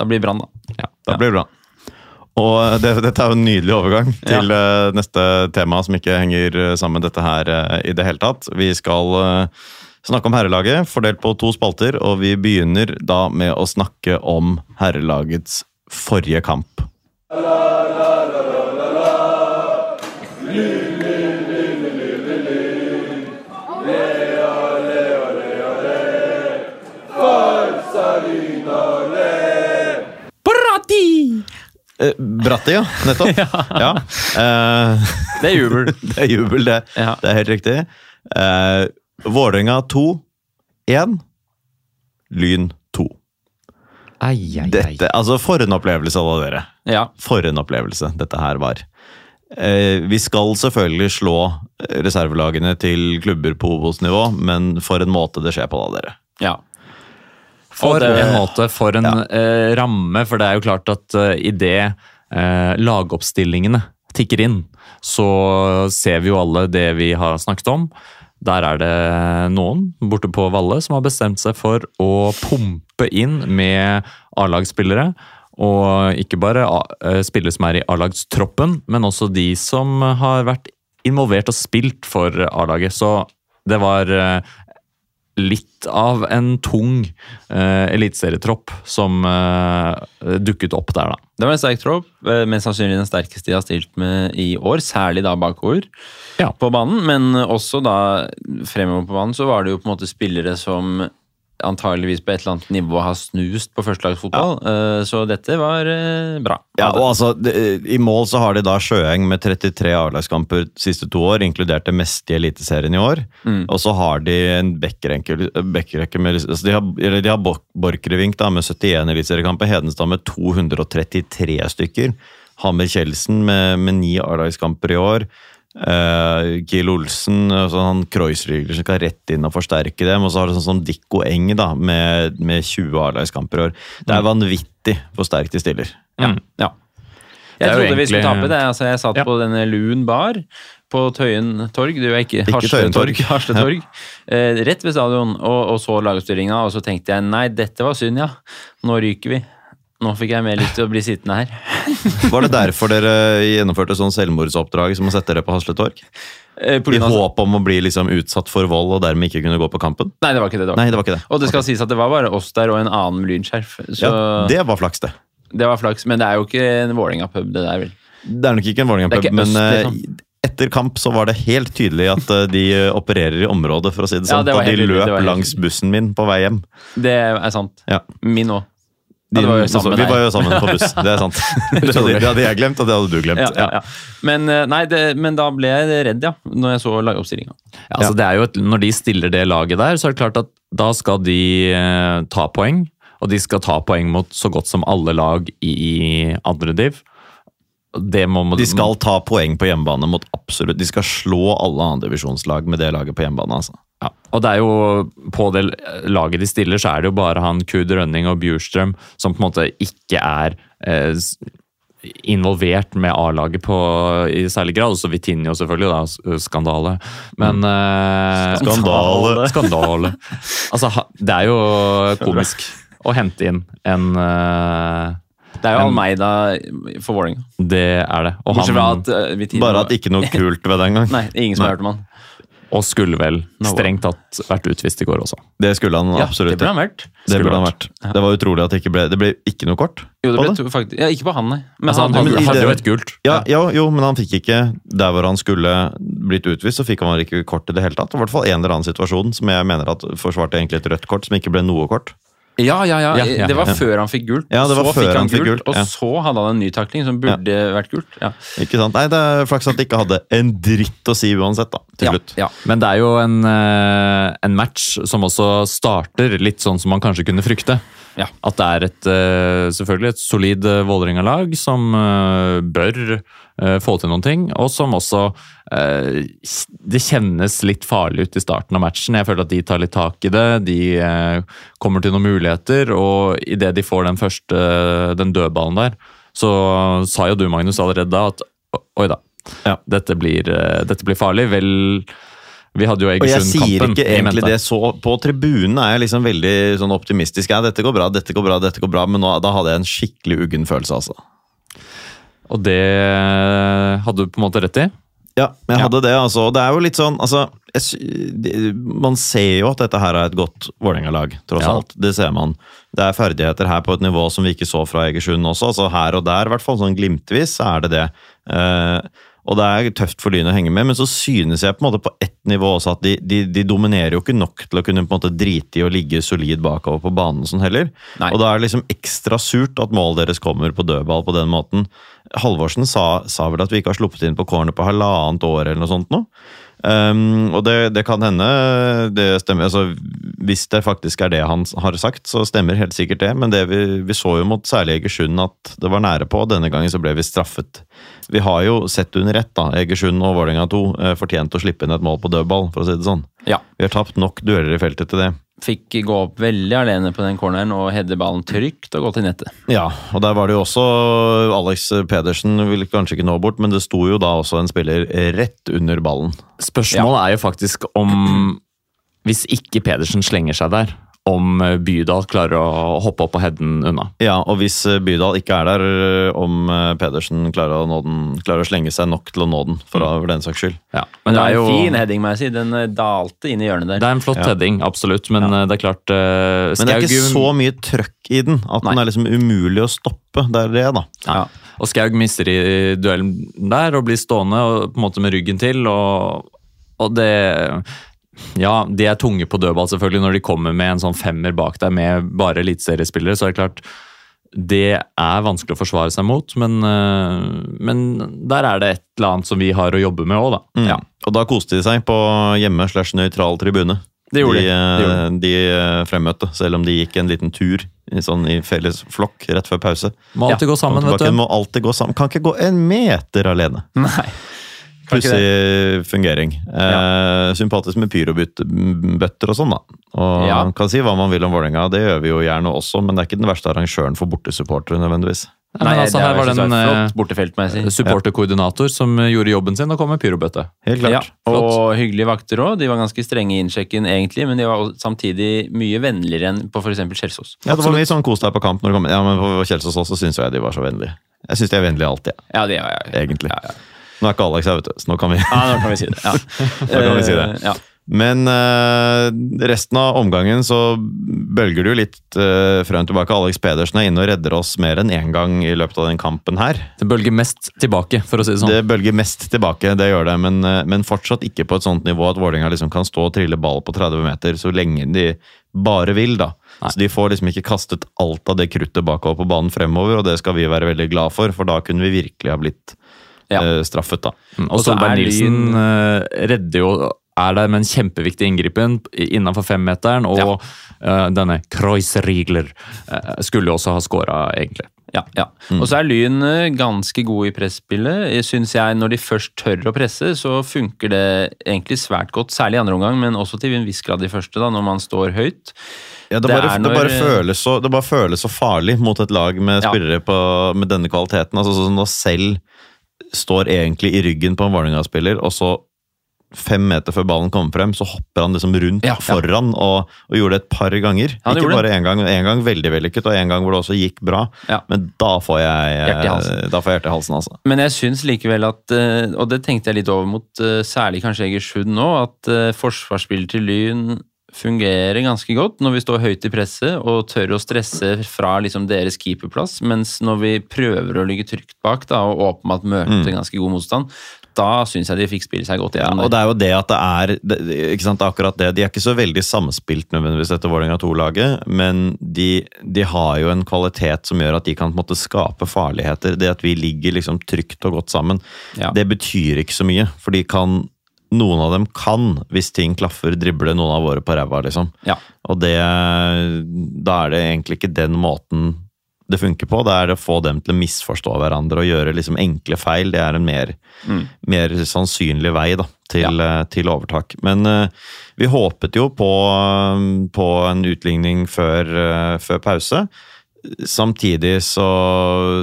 Da blir Brann, da. Ja. Da blir det bra. Og det, dette er jo en nydelig overgang til ja. neste tema, som ikke henger eh, sammen med dette her eh, i det hele tatt. Vi skal eh, snakke om herrelaget, fordelt på to spalter, og vi begynner da med å snakke om herrelagets forrige kamp. Eh, Bratti, ja. Nettopp. ja. Uh, Det er jubel. det er jubel, det. Ja. Det er helt riktig. Uh, Vålerenga 2, 1. Lyn 2. Ai, ai, ai. Dette, altså For en opplevelse, alle dere. Ja. For en opplevelse dette her var. Uh, vi skal selvfølgelig slå reservelagene til klubber på Obos-nivå, men for en måte det skjer på, da, dere. ja. For det- en måte, for en eh, ramme. For det er jo klart at uh, idet uh, lagoppstillingene tikker inn, så ser vi jo alle det vi har snakket om. Der er det noen borte på Valle som har bestemt seg for å pumpe inn med A-lagsspillere. Og ikke bare eh, spillere som er i A-lagstroppen, men også de som har vært involvert og spilt for A-laget. Så det var eh, litt av en tung eh, eliteserietropp som eh, dukket opp der, da. Det var en sterk tropp. men Mest sannsynlig den sterkeste de har stilt med i år. Særlig da bakover Ja. på banen. Men også da fremover på banen så var det jo på en måte spillere som antageligvis på et eller annet nivå har snust på førstelagsfotball. Ja. Så dette var eh, bra. Ja, og altså, I mål så har de da Sjøeng med 33 A-lagskamper de siste to år, inkludert det meste i Eliteserien i år. Og så har de en backrekke med altså De har, eller de har Borchgrevink med 71 eliteseriekamper, Hedenstad med 233 stykker. Hammer Kjeldsen med, med ni A-lagskamper i år. Eh, Kiel Olsen, sånn han Kreuzrygler som skal rett inn og forsterke dem. Og så har du sånn som Dikko Eng da, med, med 20 A-lagskamper i år. Det er vanvittig hvor sterkt de stiller. Ja. ja. Jeg trodde egentlig... vi skulle tape det. Altså, jeg satt Ja. på denne Lun bar på Tøyen torg. Det er ikke. Ikke Tøyen torg. Harsle torg. Eh, rett ved stadion. Og, og så lagoppstillinga, og så tenkte jeg nei, dette var synd, ja. Nå ryker vi. Nå fikk jeg mer lyst til å bli sittende her. Var det derfor dere gjennomførte sånn selvmordsoppdrag som å sette dere på Hasle Torg? Eh, I håp om å bli liksom utsatt for vold og dermed ikke kunne gå på kampen? Nei, det var ikke det. det var. Nei, det var ikke det. Og det skal sies at det var bare oss der og en annen med lynskjerf. Så Ja, det... det var flaks, det. Det var flaks. Men det er jo ikke en Vålerenga-pub, det der, vel. Det er nok ikke en Det er Vålerenga-pub, men eh, liksom. etter kamp så var det helt tydelig at eh, de opererer i området, for å si det Ja, sånn. det var og de det løp langs bussen min på vei hjem. Det er sant. Ja. Min òg. De, Ja, var vi var jo sammen på buss, det er sant. det, hadde, det hadde jeg glemt, og det hadde du glemt. Ja, ja. Men, eh, nei, det, men da ble jeg redd, ja, når jeg så lagoppstillinga. Ja, altså når de stiller det laget der, så er det klart at da skal de eh, ta poeng. Og de skal ta poeng mot så godt som alle lag i andre div. Det må, De skal ta poeng på hjemmebane mot absolutt De skal slå alle andredivisjonslag med det laget på hjemmebane. altså. Ja, og det er jo På det laget de stiller, så er det jo bare han Kud Rønning og Bjurstrøm som på en måte ikke er eh, involvert med A-laget i særlig grad. Så Vitinho selvfølgelig, da. s- Skandale. Men eh, Skandale. Skandale. Altså, det er jo komisk å hente inn en eh, Det er jo Almeida for Vålerenga. Det er det. Og, han, at uh, Bare at ikke noe kult ved det engang. Nei, ingen som Nei. har hørt om han. Og skulle vel strengt tatt vært utvist i går også. Det skulle han absolutt. Ja, det burde han vært. Det burde han vært. Det var utrolig at det ikke ble Det ble ikke noe kort. Jo, det ble to, faktisk, ja, ikke på han, nei. Men Altså, han han, han hadde, jo et gult. Ja, ja, jo, men han fikk ikke Der hvor han skulle blitt utvist, så fikk han ikke kort i det hele tatt. I hvert fall en eller annen situasjon som jeg mener at forsvarte egentlig et rødt kort, som ikke ble noe kort. Ja, ja, ja, Ja, ja, Det var før han fikk gult. Ja, det var så før fikk han fikk gult, Og ja. så hadde han en ny takling som burde vært gult. Ja. Ikke sant? Nei, det er flaks at de ikke hadde en dritt å si uansett, da. Til slutt. ja. Men det er jo en, eh, en match som også starter litt sånn som man kanskje kunne frykte. Ja. At det er et, eh, selvfølgelig et solid eh, Vålerenga-lag som eh, bør få til noen ting, og som også Det kjennes litt farlig ut i starten av matchen. Jeg føler at de tar litt tak i det. De kommer til noen muligheter, og idet de får den første den dødballen der, så sa jo du, Magnus, allerede da at oi da, Ja. dette, blir, dette blir farlig. Vel vi hadde jo Og jeg sier ikke egentlig det så På tribunen er jeg liksom veldig sånn optimistisk. Ja, dette går bra, dette går bra, dette går bra, men nå, da hadde jeg en skikkelig uggen følelse, altså. Og det hadde du på en måte rett i. Ja, jeg Ja. hadde det, altså. Og det er jo litt sånn altså, jeg, Man ser jo at dette her er et godt Vålerenga-lag, tross Ja. alt. Det ser man. Det er ferdigheter her på et nivå som vi ikke så fra Egersund også. altså Her og der, i hvert fall sånn glimtvis, så er det det. Eh, og det er tøft for Lyn å henge med, men så synes jeg på en måte på ett nivå også at de, de, de dominerer jo ikke nok til å kunne på en måte drite i å ligge solid bakover på banen sånn heller. Nei. Og da er det liksom ekstra surt at målet deres kommer på dødball på den måten. Halvorsen sa, sa vel at vi ikke har sluppet inn på corner på halvannet år eller noe sånt nå. Um, og det, det kan hende det stemmer. Altså, hvis det faktisk er det han har sagt, så stemmer helt sikkert det. Men det vi, vi så jo mot særlig Egersund at det var nære på. Denne gangen så ble vi straffet. Vi har jo sett under ett, da. Egersund og Vålerenga 2 eh, fortjente å slippe inn et mål på dødball, for å si det sånn. Ja. Vi har tapt nok dueller i feltet til det. Fikk gå opp veldig alene på den corneren og heade ballen trygt og gå til nettet. Ja, og der var det jo også Alex Pedersen vil kanskje ikke nå bort, men det sto jo da også en spiller rett under ballen. Spørsmålet er jo faktisk om Hvis ikke Pedersen slenger seg der, om Bydal klarer å hoppe opp og headen unna. Ja, og hvis eh, Bydal ikke er der, eh, om eh, Pedersen klarer å, nå den, klarer å slenge seg nok til å nå den, for, for den saks skyld. Ja. Men det er jo en fin heading, må jeg si. Den eh, dalte inn i hjørnet der. Det er en flott Ja. heading, absolutt, men ja. det er klart uh, Men det er ikke så mye trøkk i den at den er liksom umulig å stoppe. Det er det, da. Ja. Og Skaug mister i duellen der og blir stående og på en måte med ryggen til. Og, og det Ja, de er tunge på dødball selvfølgelig når de kommer med en sånn femmer bak deg med bare eliteseriespillere. Så er det klart det er vanskelig å forsvare seg mot, men, eh, men der er det et eller annet som vi har å jobbe med òg, da. Mm. Ja. Og da koste de seg på hjemme slash nøytral tribune. Det gjorde de. de. Gjorde eh, De eh, fremmøtte, selv om de gikk en liten tur i, sånn, i felles flokk rett før pause. Må alltid gå sammen, vet du. Må alltid gå sammen. Kan ikke gå en meter alene. Nei. Pussig fungering. Eh, sympatisk med pyrobøtter og sånn, da. Og Ja. Man kan si hva man vil om Vålerenga, det gjør vi jo gjerne også, men det er ikke den verste arrangøren for bortesupportere nødvendigvis. Nei, men altså, det er her var det en eh, flott må supporterkoordinator som eh, gjorde jobben sin og kom med pyrobøtte. Helt Ja, og hyggelige vakter òg. De var ganske strenge i innsjekken, egentlig, men de var samtidig mye vennligere enn på f.eks. Kjelsås. Ja, det var mye sånn kos deg på kamp når du kom. Ja, men på Kjelsås også syns jeg de var så vennlige. Jeg syns de er vennlige alltid, ja. Ja, det, ja, ja. egentlig. Ja, ja. Nå er ikke Alex her, vet du, så nå kan vi ja, nå kan vi si det. Ja. nå kan vi si det. Eh, Ja. Men eh, resten av omgangen så bølger det litt eh, frem og tilbake. Alex Pedersen er inne og redder oss mer enn én gang i løpet av den kampen her. Det bølger mest tilbake, for å si det sånn. Det bølger mest tilbake, det gjør det, men, eh, men fortsatt ikke på et sånt nivå at Vålerenga liksom kan stå og trille ball på 30 meter så lenge de bare vil. da. Nei. Så De får liksom ikke kastet alt av det kruttet bakover på banen fremover, og det skal vi være veldig glad for, for da kunne vi virkelig ha blitt Ja. eh, straffet. da. Mm, Og Og så Solberg er Nilsen Lyn- eh, redder jo er der med en kjempeviktig inngripen innenfor femmeteren, og eh, denne Kreuzriegler uh, skulle jo også ha skåra, egentlig. Ja, ja. Og så er Lyn ganske gode i presspillet. Syns jeg når de først tør å presse, så funker det egentlig svært godt. Særlig i andre omgang, men også til en viss grad i første, da, når man står høyt. Ja, det, Det bare, er det, bare føles så, det bare føles så farlig mot et lag med Ja. spillere på, med denne kvaliteten. Altså sånn Når selv står egentlig i ryggen på en Vålerenga-spiller, og så fem meter før ballen kommer frem, så hopper han liksom rundt Ja, ja. foran og, og gjorde det et par ganger. Ja, Ikke bare én gang, en gang veldig vellykket, og en gang hvor det også gikk bra. Men da får jeg Hjerte i halsen. Da får jeg hjerte i halsen, altså. Men jeg syns likevel at, eh, og det tenkte jeg litt over mot eh, særlig kanskje Egersund nå, at eh, forsvarsspillet til Lyn fungerer ganske godt når vi står høyt i presset og tør å stresse fra liksom deres keeperplass, mens når vi prøver å ligge trygt bak da, og åpenbart møte ganske god motstand, da syns jeg de fikk spille seg godt Ja, og det er jo det at det er ikke sant, akkurat det. De er ikke så veldig samspilt nødvendigvis, dette Vålerenga 2-laget, men de, de har jo en kvalitet som gjør at de kan på en måte skape farligheter. Det at vi ligger liksom trygt og godt sammen, Ja. det betyr ikke så mye. For de kan Noen av dem kan, hvis ting klaffer, drible noen av våre på ræva, liksom. Ja. Og det Da er det egentlig ikke den måten det funker på. Det er det å få dem til å misforstå hverandre og gjøre liksom enkle feil. Det er en mer, mer sannsynlig vei da, til, ja. til overtak. Men uh, vi håpet jo på, eh, på en utligning før, uh, før pause. Samtidig så,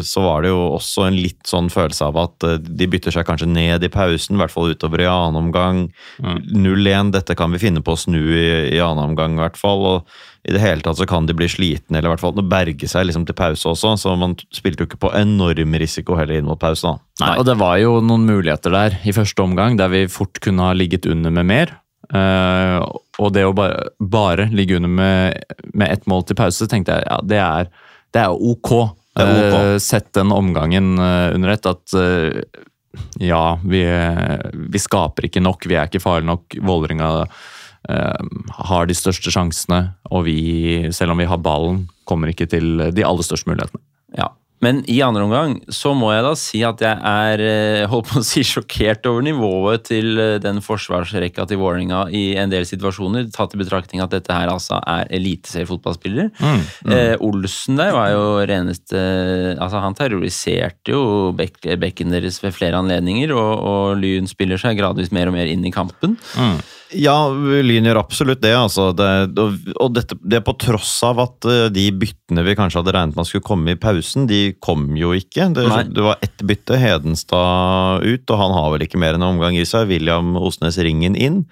så var det jo også en litt sånn følelse av at eh, de bytter seg kanskje ned i pausen, i hvert fall utover i annen omgang. 0-1, dette kan vi finne på å snu i, i annen omgang, i hvert fall. og i det hele tatt så kan de bli slitne, eller i hvert fall berge seg liksom til pause også. Så man spilte jo ikke på enorm risiko heller inn mot pause. da. Nei, og det var jo noen muligheter der i første omgang der vi fort kunne ha ligget under med mer. Eh, og det å bare, bare ligge under med, med ett mål til pause, tenkte jeg ja, det er, det er ok. Det er ok. Eh, sett den omgangen eh, under ett at eh, ja, vi, vi skaper ikke nok, vi er ikke farlige nok. Vålerenga har de største sjansene, og vi, selv om vi har ballen, kommer ikke til de aller største mulighetene. Ja. Men i andre omgang så må jeg da si at jeg er eh, holdt på å si sjokkert over nivået til eh, den forsvarsrekka til Vålerenga i en del situasjoner, tatt i betraktning at dette her altså er eliteseriefotballspillere. Eh, Olsen der var jo reneste Altså, han terroriserte jo bek bekken deres ved flere anledninger, og, og Lyn spiller seg gradvis mer og mer inn i kampen. Ja, Lyn gjør absolutt det. altså. Det, og dette, det er på tross av at eh, de byttene vi kanskje hadde regnet med skulle komme i pausen, de kom jo ikke. Det, det var ett bytte, Hedenstad ut, og han har vel ikke mer enn en omgang i seg. William Osnes Ringen inn.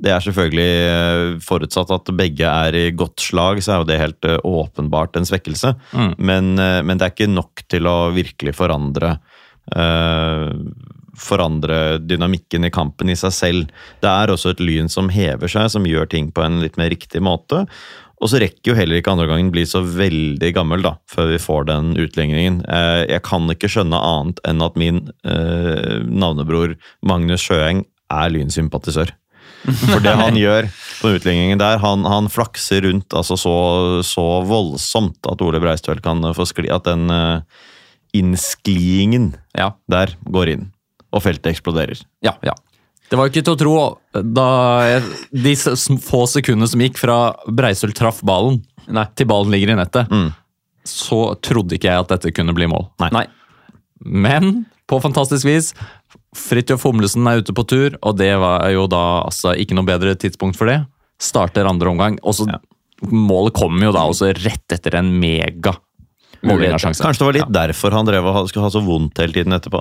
Det er selvfølgelig eh, forutsatt at begge er i godt slag, så er jo det helt eh, åpenbart en svekkelse. Mm. Men, men det er ikke nok til å virkelig forandre eh, forandre dynamikken i kampen i seg selv. Det er også et lyn som hever seg, som gjør ting på en litt mer riktig måte. Og så rekker jo heller ikke andre gangen bli så veldig gammel da, før vi får den utligningen. Eh, Jeg kan ikke skjønne annet enn at min eh, navnebror Magnus Sjøeng er lynsympatisør. For det han gjør på utligningen der, han, han flakser rundt altså så, så voldsomt at Ole Breistøl kan få skli At den eh, innskliingen Ja, der går inn, og feltet eksploderer. ja, ja. Det var ikke til å tro, da jeg, de få sekundene som gikk fra Breisøl traff ballen Nei. til ballen ligger i nettet, Mm. så trodde ikke jeg at dette kunne bli mål. Nei. Men på fantastisk vis Fridtjof Humlesen er ute på tur, og det var jo da altså ikke noe bedre tidspunkt for det. Starter andre omgang, og så Målet kommer jo da også rett etter en mega målvinnersjanse. Kanskje det var litt derfor han drev og skulle ha så vondt hele tiden etterpå.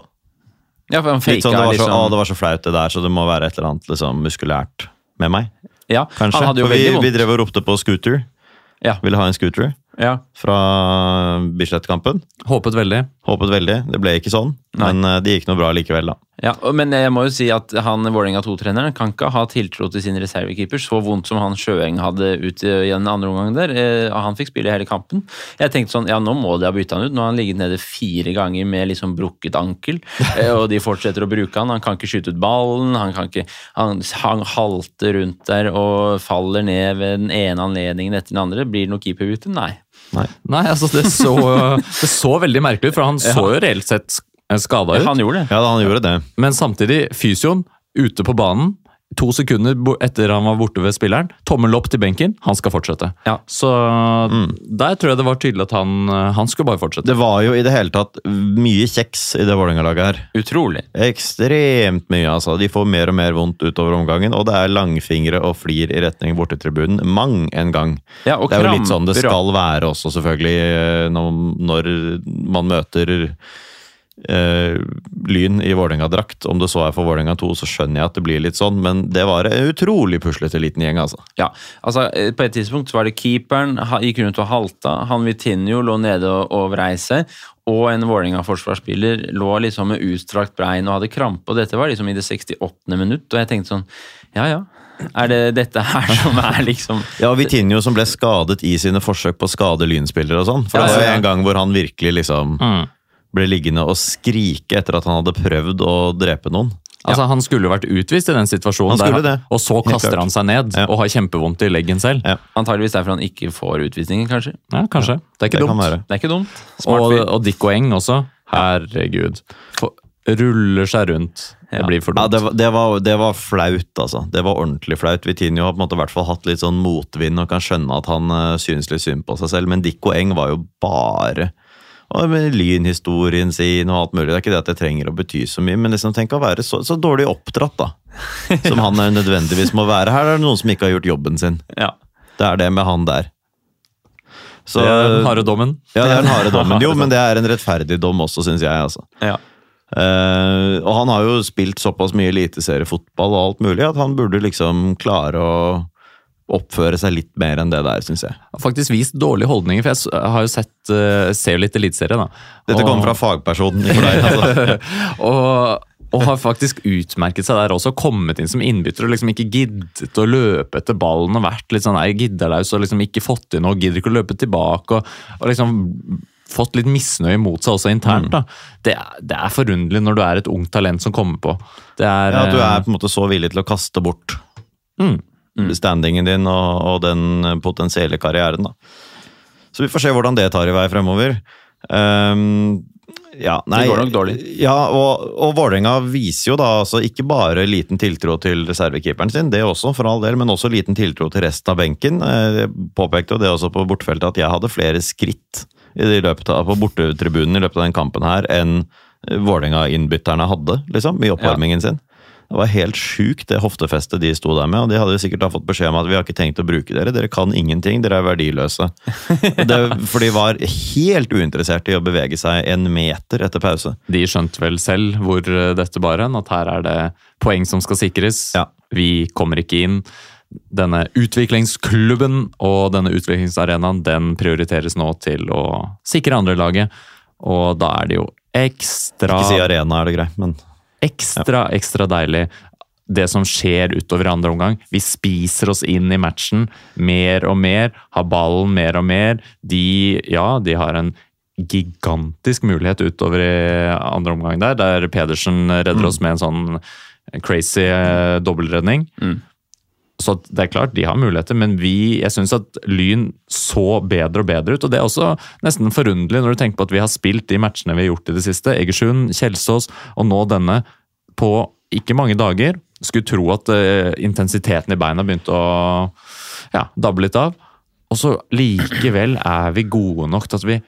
Ja, for han Litt sånn, det, var så, liksom å, det var så flaut det der, så det må være et eller annet liksom, muskulært med meg. Ja, Kanskje. For vi, vi drev og ropte på scooter. Ja. Ville ha en scooter Ja. fra Bislett-kampen. Håpet veldig. Håpet veldig. Det ble ikke sånn, Nei. men eh, det gikk noe bra likevel, da. Ja, men jeg må jo si at han Vålerenga 2-treneren kan ikke ha tiltro til sin reservekeeper så vondt som han Sjøeng hadde ut i i den andre omgang der. Eh, Han fikk spille hele kampen. Jeg tenkte sånn, ja nå må de ha bytta han ut. Nå har han ligget nede fire ganger med liksom brukket ankel, eh, og de fortsetter å bruke han. Han kan ikke skyte ut ballen, han kan ikke Han, han halter rundt der og faller ned ved den ene anledningen etter den andre. Blir det noe keeperbytte? Nei. Nei, altså det så, det så veldig merkelig ut, for han så jo reelt sett skada ut. Han gjorde det. Ja, han gjorde det. Men samtidig, fysioen ute på banen. To sekunder etter han var borte ved spilleren. Tommel opp til benken. Han skal fortsette. Ja. Så der tror jeg det var tydelig at han, han skulle bare fortsette. Det var jo i det hele tatt mye kjeks i det Vålerenga-laget her. Utrolig. Ekstremt mye, altså. De får mer og mer vondt utover omgangen, og det er langfingre og flir i retning bortetribunen mang en gang. Ja, og det er jo litt sånn det skal være også, selvfølgelig, eh, når, når man møter eh, Lyn i Vålerenga-drakt. Om det så er for Vålerenga 2, så skjønner jeg at det blir litt sånn, men det var en utrolig puslete liten gjeng, altså. Ja, altså eh, På et tidspunkt så var det keeperen, gikk rundt og halta. Han Vitinho lå nede og, og vrei seg. Og en Vålerenga-forsvarsspiller lå liksom med utstrakt brein og hadde krampe. Og dette var liksom i det 68. minutt. Og jeg tenkte sånn Ja ja, er det dette her som er liksom Ja, Vitinho som ble skadet i sine forsøk på å skade lynspillere og sånn. For Ja, det var jo ja. en gang hvor han virkelig liksom Mm. Ble liggende og skrike etter at han hadde prøvd å drepe noen. Altså, Han skulle jo vært utvist i den situasjonen, Han skulle der, det. og så kaster han seg ned Ja. og har kjempevondt i leggen selv. Ja. Antageligvis derfor han ikke får utvisningen, kanskje. Ja, kanskje. Det er ikke Det dumt. Det er ikke dumt. Smart Og, og Dick og Eng også. Herregud. For- Ruller seg rundt. Det blir for Ja, dumt. det, var, det, var, det var flaut, altså. Det var ordentlig flaut. Vitinho har på en måte hvert fall hatt litt sånn motvind og kan skjønne at han uh, synes litt synd på seg selv, men Dikko Eng var jo bare og med lynhistorien sin og alt mulig. Det er ikke det at det trenger å bety så mye, men liksom tenk å være så, så dårlig oppdratt, da. Som han er nødvendigvis må være. Her er det noen som ikke har gjort jobben sin. Ja. Det er det med han der. Så, det er den harde dommen. ja, det er den harde dommen. Jo, men det er en rettferdig dom også, syns jeg. altså. Ja. Uh, og han har jo spilt såpass mye eliteseriefotball og alt mulig at han burde liksom klare å oppføre seg litt mer enn det der, syns jeg. Faktisk vist dårlige holdninger, for jeg har jo sett, eh, ser jo litt eliteserie. da. Dette Og- kommer fra fagpersonen. ikke deg, altså. og, og har faktisk utmerket seg der også. Kommet inn som innbytter og liksom ikke giddet å løpe etter ballen og vært litt sånn nei, gidderlaus og liksom ikke fått inn noe, gidder ikke å løpe tilbake. og, og liksom fått litt misnøye mot seg også internt. da. Det, er- det er forunderlig når du er et ungt talent som kommer på. Det er, Ja, at du eh, er på en måte så villig til å kaste bort Mm. Standingen din og, og den potensielle karrieren. da. Så vi får se hvordan det tar i vei fremover. Um, ja, nei, går nok dårlig. Ja, og, og Vålerenga viser jo da altså ikke bare liten tiltro til reservekeeperen sin, det også, for all del, men også liten tiltro til resten av benken. Eh, Jeg påpekte jo det også på bortefeltet, at jeg hadde flere skritt det av, på bortetribunen i løpet av den kampen her enn Vålerenga-innbytterne hadde, liksom, i oppvarmingen sin. Det var helt sjukt, det hoftefestet de sto der med. og De hadde jo sikkert fått beskjed om at vi har ikke tenkt å bruke dere. Dere kan ingenting, dere er verdiløse. Det, for de var helt uinteressert i å bevege seg en meter etter pause. De skjønte vel selv hvor eh, dette bar hen, at her er det poeng som skal sikres. Ja. Vi kommer ikke inn. Denne utviklingsklubben og denne utviklingsarenaen den prioriteres nå til å sikre andrelaget. Og da er det jo ekstra Ikke si arena, er det greit, men Ekstra, ekstra deilig det som skjer utover andre omgang. Vi spiser oss inn i matchen mer og mer, har ballen mer og mer. De, ja, de har en gigantisk mulighet utover i andre omgang der, der Pedersen redder oss med en sånn crazy eh, dobbeltredning. Mm. Så det er klart, de har muligheter, men vi, jeg syns at Lyn så bedre og bedre ut. Og det er også nesten forunderlig når du tenker på at vi har spilt de matchene vi har gjort i det siste. Egersund, Kjelsås og nå denne på ikke mange dager. Skulle tro at uh, intensiteten i beina begynte å ja, dabbe litt av. Og så likevel er vi gode nok til at vi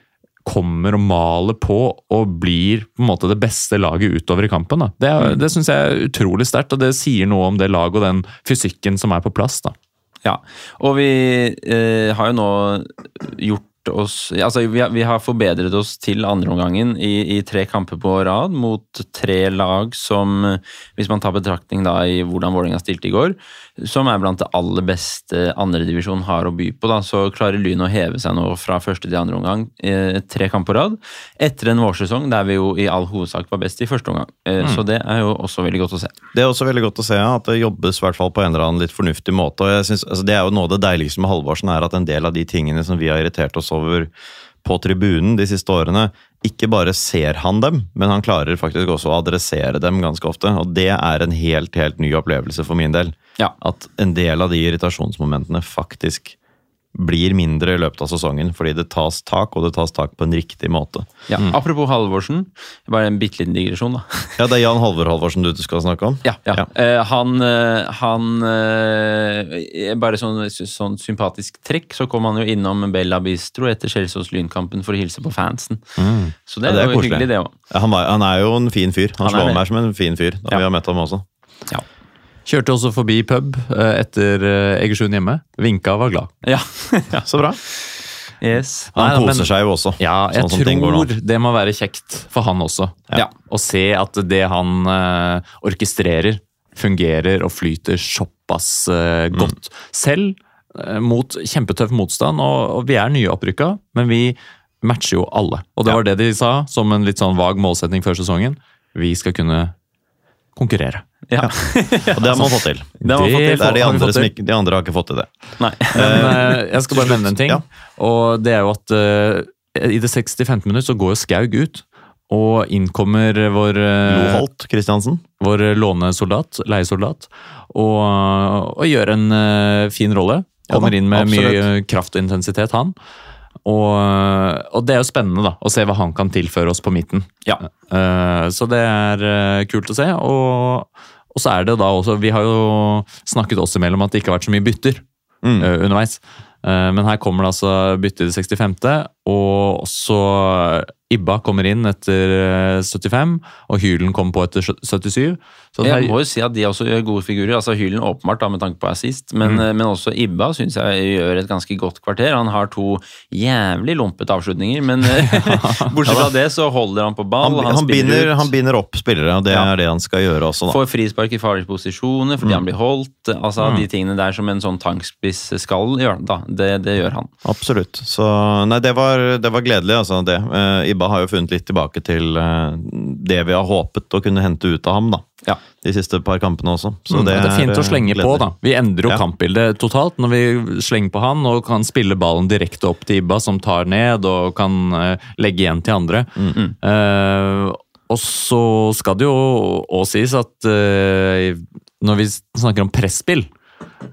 kommer og maler på og blir på en måte det beste laget utover i kampen. Da. Det, er- det syns jeg er utrolig sterkt, og det sier noe om det laget og den fysikken som er på plass. da. Ja, og vi eh, har jo nå gjort oss Altså, vi har, vi har forbedret oss til andreomgangen i, i tre kamper på rad mot tre lag som, hvis man tar betraktning da i hvordan Vålerenga stilte i går, som er blant det aller beste andredivisjon har å by på. da, Så klarer Lyn å heve seg nå fra første til andre omgang, eh, tre kamper på rad, etter en vårsesong der vi jo i all hovedsak var best i første omgang. Eh, Så det er jo også veldig godt å se. Det er også veldig godt å se at det jobbes i hvert fall på en eller annen litt fornuftig måte. og jeg synes, altså Det er jo noe av det deiligste med Halvorsen, er at en del av de tingene som vi har irritert oss over på tribunen de siste årene, ikke bare ser han dem, men han klarer faktisk også å adressere dem ganske ofte. Og det er en helt, helt ny opplevelse for min del. Ja. At en del av de irritasjonsmomentene faktisk blir mindre i løpet av sesongen, fordi det tas tak, og det tas tak på en riktig måte. Ja. Apropos Halvorsen, bare en bitte liten digresjon, da. Ja, det er Jan Halvor Halvorsen du skal snakke om? Ja, ja. Ja. Uh, han, eh, han uh, Bare sånn, sånn sympatisk trekk, så kom han jo innom Bella Bistro etter Kjelsås Lynkampen for å hilse på fansen. Så det, Ja, det er jo hyggelig, det òg. Han, han er jo en fin fyr. Han, Han slår meg som en fin fyr da vi har møtt ham også. Ja. Kjørte også forbi pub eh, etter eh, Egersund hjemme. Vinka og var glad. ja. Så bra. Yes. Han Nei, koser men- seg jo også. Ja, jeg sånn går nå. tror det må være kjekt for han også. Ja. Å se at det han uh, orkestrerer, fungerer og flyter såpass Mm. godt. Selv uh, mot kjempetøff motstand, og, og vi er nye opprykka, men vi matcher jo alle. Og det Ja. var det de sa, som en litt sånn vag målsetning før sesongen. Vi skal kunne konkurrere. Ja. Og det har man fått til. Det har man fått til. Det er de andre som ikke, de andre har ikke fått til det. Nei. Men eh, jeg skal bare nevne en ting. Ja. Og det er jo at uh, i det 60-15 minutt så går jo Skaug ut. Og innkommer vår, eh, Loholt Kristiansen. vår lånesoldat, leiesoldat, og, og gjør en uh, fin rolle. Ja Kommer inn med mye absolutt. kraft og intensitet, han. Og, og det er jo spennende da, å se hva han kan tilføre oss på midten. Ja. Uh, så det er uh, kult å se. Og, og så er det da også Vi har jo snakket oss imellom at det ikke har vært så mye bytter Mm. uh, underveis. Eh, men her kommer det altså bytte i det 65., og så Ibba kommer inn etter eh, 75, og Hylen kommer på etter 77. Så Jeg må jo si at de også gjør gode figurer. altså Hylen åpenbart da, med tanke på assist, men, Mm. eh, men også Ibba syns jeg gjør et ganske godt kvarter. Han har to jævlig lumpete avslutninger, men eh, bortsett fra det så holder han på ball. Han, Han, han, binder, han binder opp spillere, og det Ja. er det han skal gjøre også. da. får frispark i farlige posisjoner fordi han blir holdt. altså De tingene der som en sånn tankspiss skal gjøre, da, det, det gjør han. Absolutt. Så nei, det var, det var gledelig, altså. det. Eh, Ibba har jo funnet litt tilbake til eh, det vi har håpet å kunne hente ut av ham, da. Ja. De siste par kampene også. Så Mm, det, er fint å slenge slenge på, da. Vi endrer jo Ja. kampbildet totalt når vi slenger på han og kan spille ballen direkte opp til Ibba, som tar ned og kan eh, legge igjen til andre. Mm. Uh, og så skal det jo òg sies at uh, når vi snakker om presspill,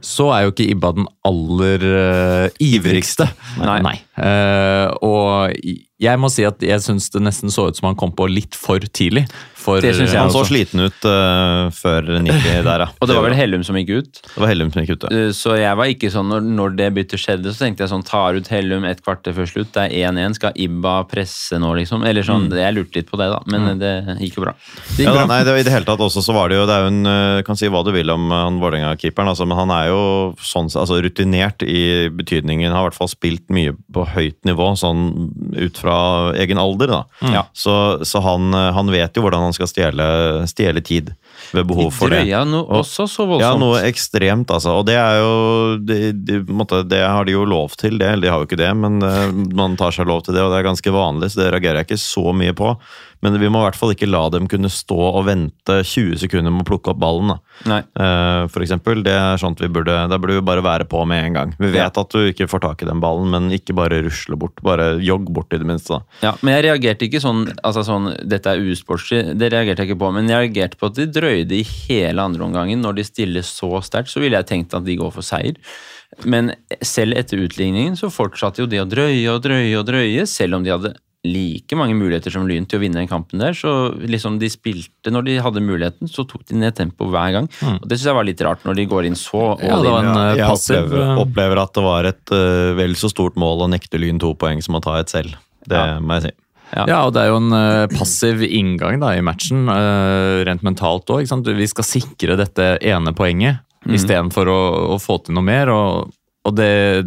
så er jo ikke Ibba den aller uh, ivrigste. Nei. Eh, og jeg må si at jeg syns det nesten så ut som han kom på litt for tidlig. For, Det synes jeg Han så også. sliten ut uh, før 90 der, ja. Og det var vel Hellum som gikk ut. Det var Hellum som gikk ut, ja. Uh, Så jeg var ikke sånn, når, når det byttet skjedde, så tenkte jeg sånn Tar ut Hellum et kvarter før slutt, det er 1-1. Skal Ibba presse nå, liksom? Eller sånn, Jeg lurte litt på det, da. Men det gikk jo bra. Ja, da, nei, det, var I det hele tatt også så var det jo Det er jo en eh, Kan si hva du vil om eh, han Vålerenga-keeperen, altså, men han er jo sånn altså, rutinert i betydningen. Har i hvert fall spilt mye på høyt nivå, sånn ut fra egen alder. da. Ja. Så, så han, eh, han vet jo hvordan han skal stjele, stjele tid ved behov for det. Drøya no, Og- også så voldsomt. Ja, noe ekstremt, altså. Og det er jo Det, de, måtte, det har de jo lov til, det. Eller de har jo ikke det, men eh, man tar seg lov til det, og det er ganske vanlig, så det reagerer jeg ikke så mye på. Men vi må i hvert fall ikke la dem kunne stå og vente 20 sekunder med å plukke opp ballen. Da. Eh, For eksempel, det er sånt vi burde Der burde vi bare være på med en gang. Vi vet at du ikke får tak i den ballen, men ikke bare rusle bort. Bare jogg bort, i det minste. da. Ja, men jeg reagerte ikke sånn altså sånn, Dette er usportslig, det reagerte jeg ikke på. Men jeg reagerte på at de drøyde i hele andre omgangen. Når de stiller så sterkt, så ville jeg tenkt at de går for seier. Men selv etter utligningen så fortsatte jo de å drøye og drøye og drøye, selv om de hadde like mange muligheter som Lyn til å vinne den kampen der. Så liksom de spilte Når de hadde muligheten, så tok de ned tempo hver gang. Og Det syns jeg var litt rart, når de går inn så Ja, det var en eh, Jeg passiv opplever, eh, opplever at det var et uh, vel så stort mål å nekte Lyn to poeng som å ta et selv. Det Ja. må jeg si. Ja. Ja, og det er jo en uh, passiv inngang da, i matchen, uh, rent mentalt òg. Vi skal sikre dette ene poenget Mm. istedenfor å, å få til noe mer. Og, og det,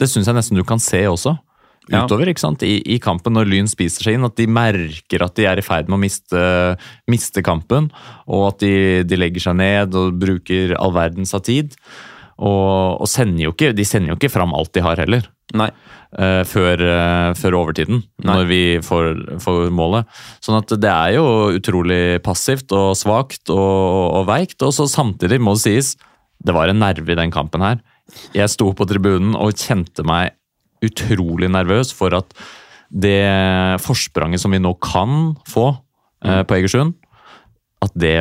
det syns jeg nesten du kan se også. Utover ikke sant? I, i kampen, når Lyn spiser seg inn, at de merker at de er i ferd med å miste, miste kampen. Og at de, de legger seg ned og bruker all verdens av tid. Og, og sender jo ikke, de sender jo ikke fram alt de har heller Nei. Uh, før, uh, før overtiden, Nei. når vi får, får målet. Sånn at det er jo utrolig passivt og svakt og, og veikt. Og så samtidig må det sies, det var en nerve i den kampen her. Jeg sto på tribunen og kjente meg utrolig nervøs for at det forspranget som vi nå kan få eh, på Egersund, at det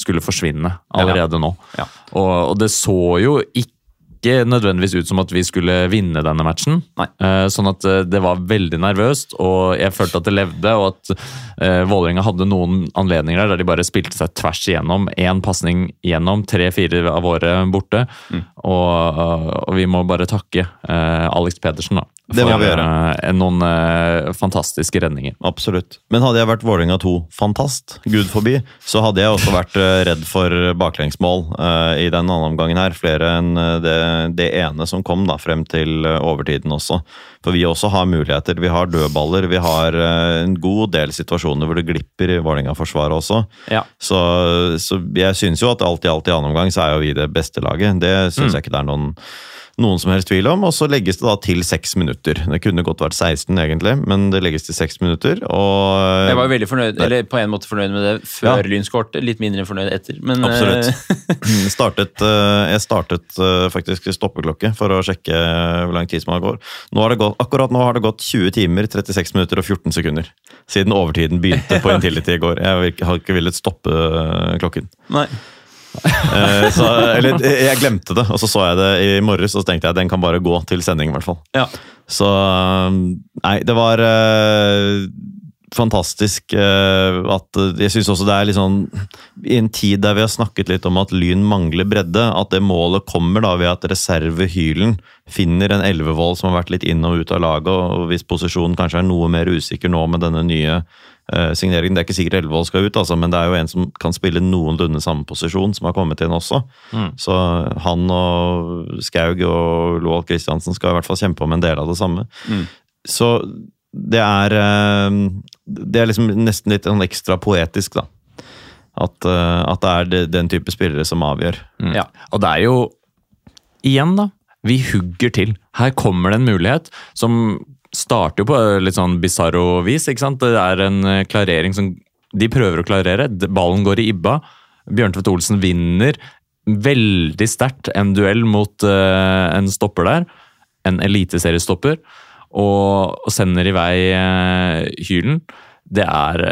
skulle forsvinne allerede nå. Ja. Og, og det så jo ikke nødvendigvis ut som at vi skulle vinne denne matchen. Eh, sånn at eh, det var veldig nervøst, og jeg følte at det levde. Og at uh, Vålerenga hadde noen anledninger der der de bare spilte seg tvers igjennom. Én pasning gjennom, tre-fire av våre borte. Mm. Og, og vi må bare takke Alex Pedersen, da. Det må vi gjøre. eh, noen eh, fantastiske redninger. Absolutt. Men hadde jeg vært Vålerenga 2-fantast, gud forbi, så hadde jeg også vært eh, redd for baklengsmål eh, i den andre omgangen her. Flere enn eh, det, det ene som kom da, frem til eh, overtiden også. For vi også har muligheter. Vi har dødballer. Vi har eh, en god del situasjoner hvor det glipper i Vålerenga-forsvaret også. Ja. Så, så jeg syns jo at alt i alt i andre omgang så er jo vi det beste laget. Det syns jeg ikke det er noen noen som helst tvil om, og så legges det da til seks minutter. Det kunne godt vært 16 egentlig, men det legges til seks minutter, og Jeg var jo veldig fornøyd, eller på en måte fornøyd med det før Ja. Lyn skårte. Litt mindre fornøyd etter. Men, Absolutt. eh, startet, eh, jeg startet eh, faktisk stoppeklokke for å sjekke hvor lang tid som har gått. Nå har det gått. Akkurat nå har det gått 20 timer, 36 minutter og 14 sekunder. Siden overtiden begynte på Intility i går. Jeg har ikke- villet stoppe klokken. nei. Eh, Så, eller jeg glemte det, og så så jeg det i morges, og så tenkte jeg den kan bare gå til sending, i hvert fall. Ja. Så Nei, det var uh, fantastisk uh, at Jeg syns også det er litt sånn I en tid der vi har snakket litt om at Lyn mangler bredde, at det målet kommer da ved at reservehylen finner en Elvevold som har vært litt inn og ut av laget, og hvis posisjonen kanskje er noe mer usikker nå med denne nye eh, signeringen Det er ikke sikkert Elvevold skal ut, altså, men det er jo en som kan spille noenlunde samme posisjon, som har kommet inn også. Mm. Så han og Skaug og Loal Kristiansen skal i hvert fall kjempe om en del av det samme. Mm. Så det er eh, Det er liksom nesten litt sånn ekstra poetisk, da. At, eh, at det er de- den type spillere som avgjør. Mm. Ja. Og det er jo Igjen, da. Vi hugger til. Her kommer det en mulighet som starter jo på litt sånn bisarro vis. ikke sant? Det er en eh, klarering som de prøver å klarere. Ballen går i ibba. Bjørntvedt Olsen vinner veldig sterkt en duell mot uh, en stopper der. En eliteseriestopper. Og, og sender i vei uh, Hylen. Det er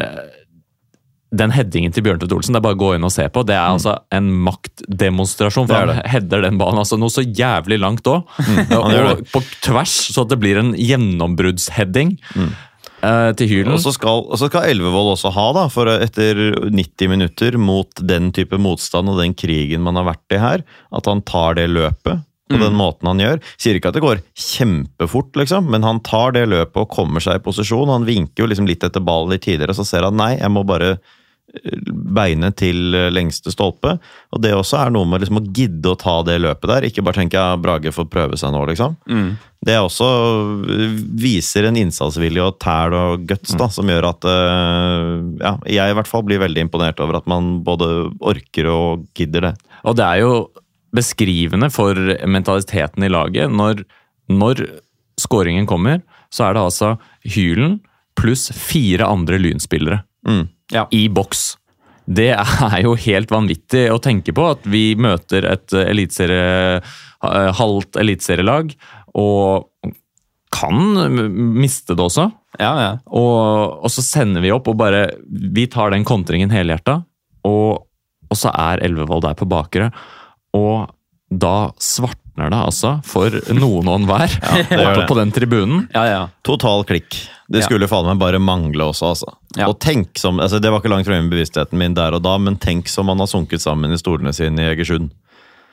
den headingen til Bjørntvedt Olsen, det er bare å gå inn og se på. Det er altså en maktdemonstrasjon. For Det han header den banen altså noe så jævlig langt òg. Mm. på tvers, så at det blir en gjennombruddsheading eh, til Hylen. Og så skal, skal Elvevold også ha, da, for etter 90 minutter mot den type motstand og den krigen man har vært i her, at han tar det løpet på den måten han gjør. Sier ikke at det går kjempefort, liksom, men han tar det løpet og kommer seg i posisjon. Han vinker jo liksom litt etter ballen litt tidligere, så ser han nei, jeg må bare eh, beine til eh, lengste stolpe. Og det også er noe med liksom å gidde å ta det løpet der, ikke bare tenke at Brage får prøve seg nå, liksom. Mm. Det også øh, viser en innsatsvilje og tæl og guts da, som gjør at ja, jeg i hvert fall blir veldig imponert over at man både orker og gidder det. Og det er jo beskrivende for mentaliteten i laget. Når, når skåringen kommer, så er det altså Hylen pluss fire andre lynspillere Mm. Ja. i boks. Det er jo helt vanvittig å tenke på at vi møter et eliteserie, eh, halvt eliteserielag og kan miste det også. Ja, ja. Og, og så sender vi opp og bare Vi tar den kontringen helhjerta, og, og så er Elvevold der på bakere. Og da svartner det altså for noen og enhver det. på den tribunen. ja, ja. Total klikk. Det Ja. skulle faen meg bare mangle også, altså. Ja. Og tenk som, altså Det var ikke langt fremme i bevisstheten min der og da, men tenk som man har sunket sammen i stolene sine i Egersund.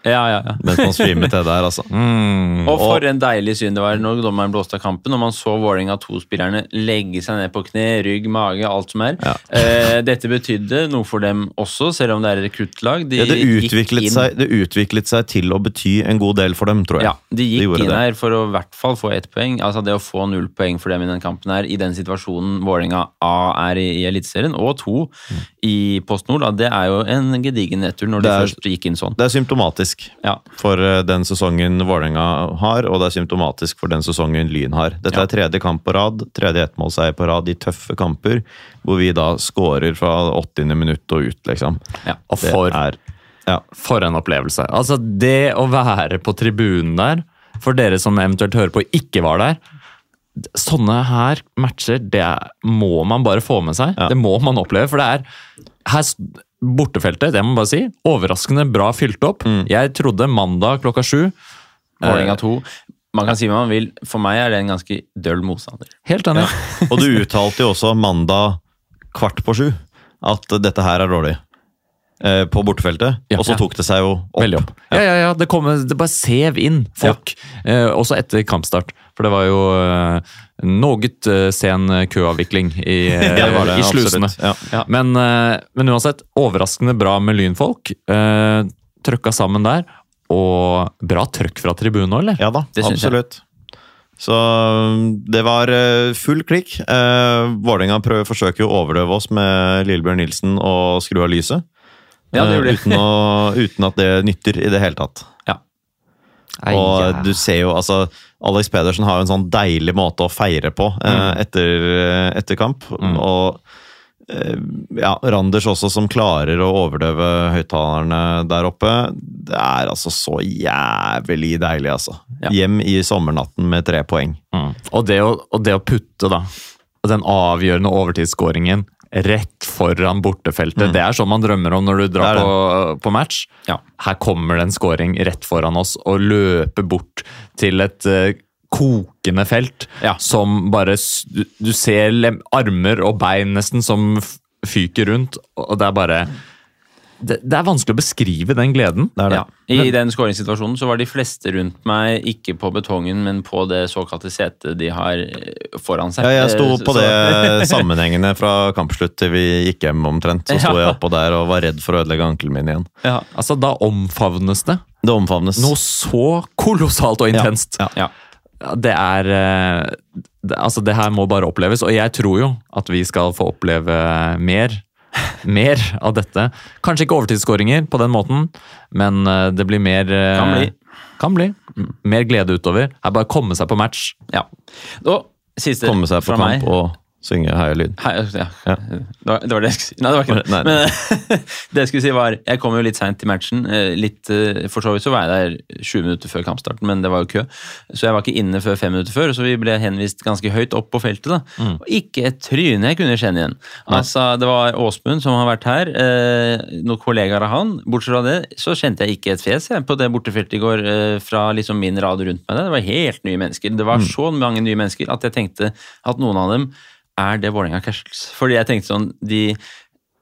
Ja, ja, ja. mens man streamet det der, altså. Mm. Og for en deilig syn det var når dommeren blåste av kampen, og man så Vålerenga 2-spillerne legge seg ned på kne, rygg, mage, alt som er. Ja. Eh, dette betydde noe for dem også, selv om det er rekruttlag. De Ja, det, utviklet seg, det utviklet seg til å bety en god del for dem, tror jeg. Ja, de gikk de inn her for å i hvert fall få ett poeng. Altså Det å få null poeng for dem i den kampen her, i den situasjonen Vålerenga A er i, i Eliteserien, og to i Post Nord, da, det er jo en gedigen nedtur når de er- først gikk inn sånn. Det er symptomatisk Ja. for eh, den sesongen Vålerenga har, og det er symptomatisk for den sesongen Lyn har. Dette Ja. er tredje kamp på rad, tredje ettmålseier på rad i tøffe kamper, hvor vi da scorer fra 80. minutt og ut, liksom. Ja. Og Det for, er ja. for en opplevelse. Altså, det å være på tribunen der, for dere som eventuelt hører på og ikke var der Sånne her matcher, det må man bare få med seg. Ja. Det må man oppleve, for det er her, Bortefeltet, det må man bare si, overraskende bra fylt opp. Jeg trodde mandag klokka sju Vålerenga 2. Man kan si hva man vil, for meg er det en ganske døll motstander. Helt enig. Og du uttalte jo også mandag kvart på sju at dette her er dårlig. eh, På bortefeltet. Ja. og så tok det seg jo opp. Opp. Ja, ja, ja, det, kom, det bare sev inn folk. Eh, også etter kampstart. For det var jo eh, noe eh, sen køavvikling i, ja, Det det, i slusene. Ja. Ja. Men, eh, men uansett, overraskende bra med lynfolk. Eh, trøkka sammen der. Og bra trøkk fra tribunen òg, eller? Ja da, jeg. absolutt. Så det var eh, full klikk. Eh, Vålerenga forsøker jo å overdøve oss med Lillebjørn Nilsen og skru av lyset. Ja, det det. uten, å, uten at det nytter i det hele tatt. Ja. Og du ser jo, altså Alex Pedersen har jo en sånn deilig måte å feire på eh, etter, etter kamp. Og eh, ja, Randers også, som klarer å overdøve høyttalerne der oppe. Det er altså så jævlig deilig, altså. Ja. Hjem i sommernatten med tre poeng. Mm. Og, det å, og det å putte da, den avgjørende overtidsskåringen rett foran bortefeltet, det er sånn man drømmer om når du drar på, på match. Ja. Her kommer det en scoring rett foran oss og løper bort til et uh, kokende felt Ja. som bare du, ser armer og bein nesten som fyker rundt, og det er bare det, det er vanskelig å beskrive den gleden. Det er det. Ja. I den skåringssituasjonen så var de fleste rundt meg ikke på betongen, men på det såkalte setet de har eh, foran seg. Ja, jeg sto Eh, på så- det sammenhengende fra kampslutt til vi gikk hjem omtrent. Så sto Ja. jeg oppå der og var redd for å ødelegge ankelen min igjen. Ja. Altså, Da omfavnes det Det omfavnes. noe så kolossalt og intenst. Ja. Ja. Ja, Det er eh, det, Altså, det her må bare oppleves, og jeg tror jo at vi skal få oppleve mer. Mer av dette. Kanskje ikke overtidsskåringer på den måten, men eh, det blir mer eh, Kan bli. Kan bli. Mer glede utover. Er bare å komme seg på match. ja. Og siste Komme seg på fra meg. kamp og synge Heia Lyn. Hei, ja. Ja. Det, var, det var det jeg skulle si. Nei, det var ikke det. Nei, nei. Men det jeg skulle si var Jeg kom jo litt seint til matchen. eh, Litt, eh, for så vidt så var jeg der 20 minutter før kampstarten, men det var jo kø. Så jeg var ikke inne før fem minutter før, så vi ble henvist ganske høyt opp på feltet. da. Mm. Og ikke et tryne jeg kunne kjenne igjen. Altså, Det var Åsmund som har vært her, eh, noen kollegaer av han. Bortsett fra det så kjente jeg ikke et fjes jeg, på det bortefeltet i går fra liksom min rad rundt meg. Det var helt nye mennesker. Det var så mange nye mennesker at jeg tenkte at noen av dem er det Vålerenga Casuals. Fordi jeg tenkte sånn, de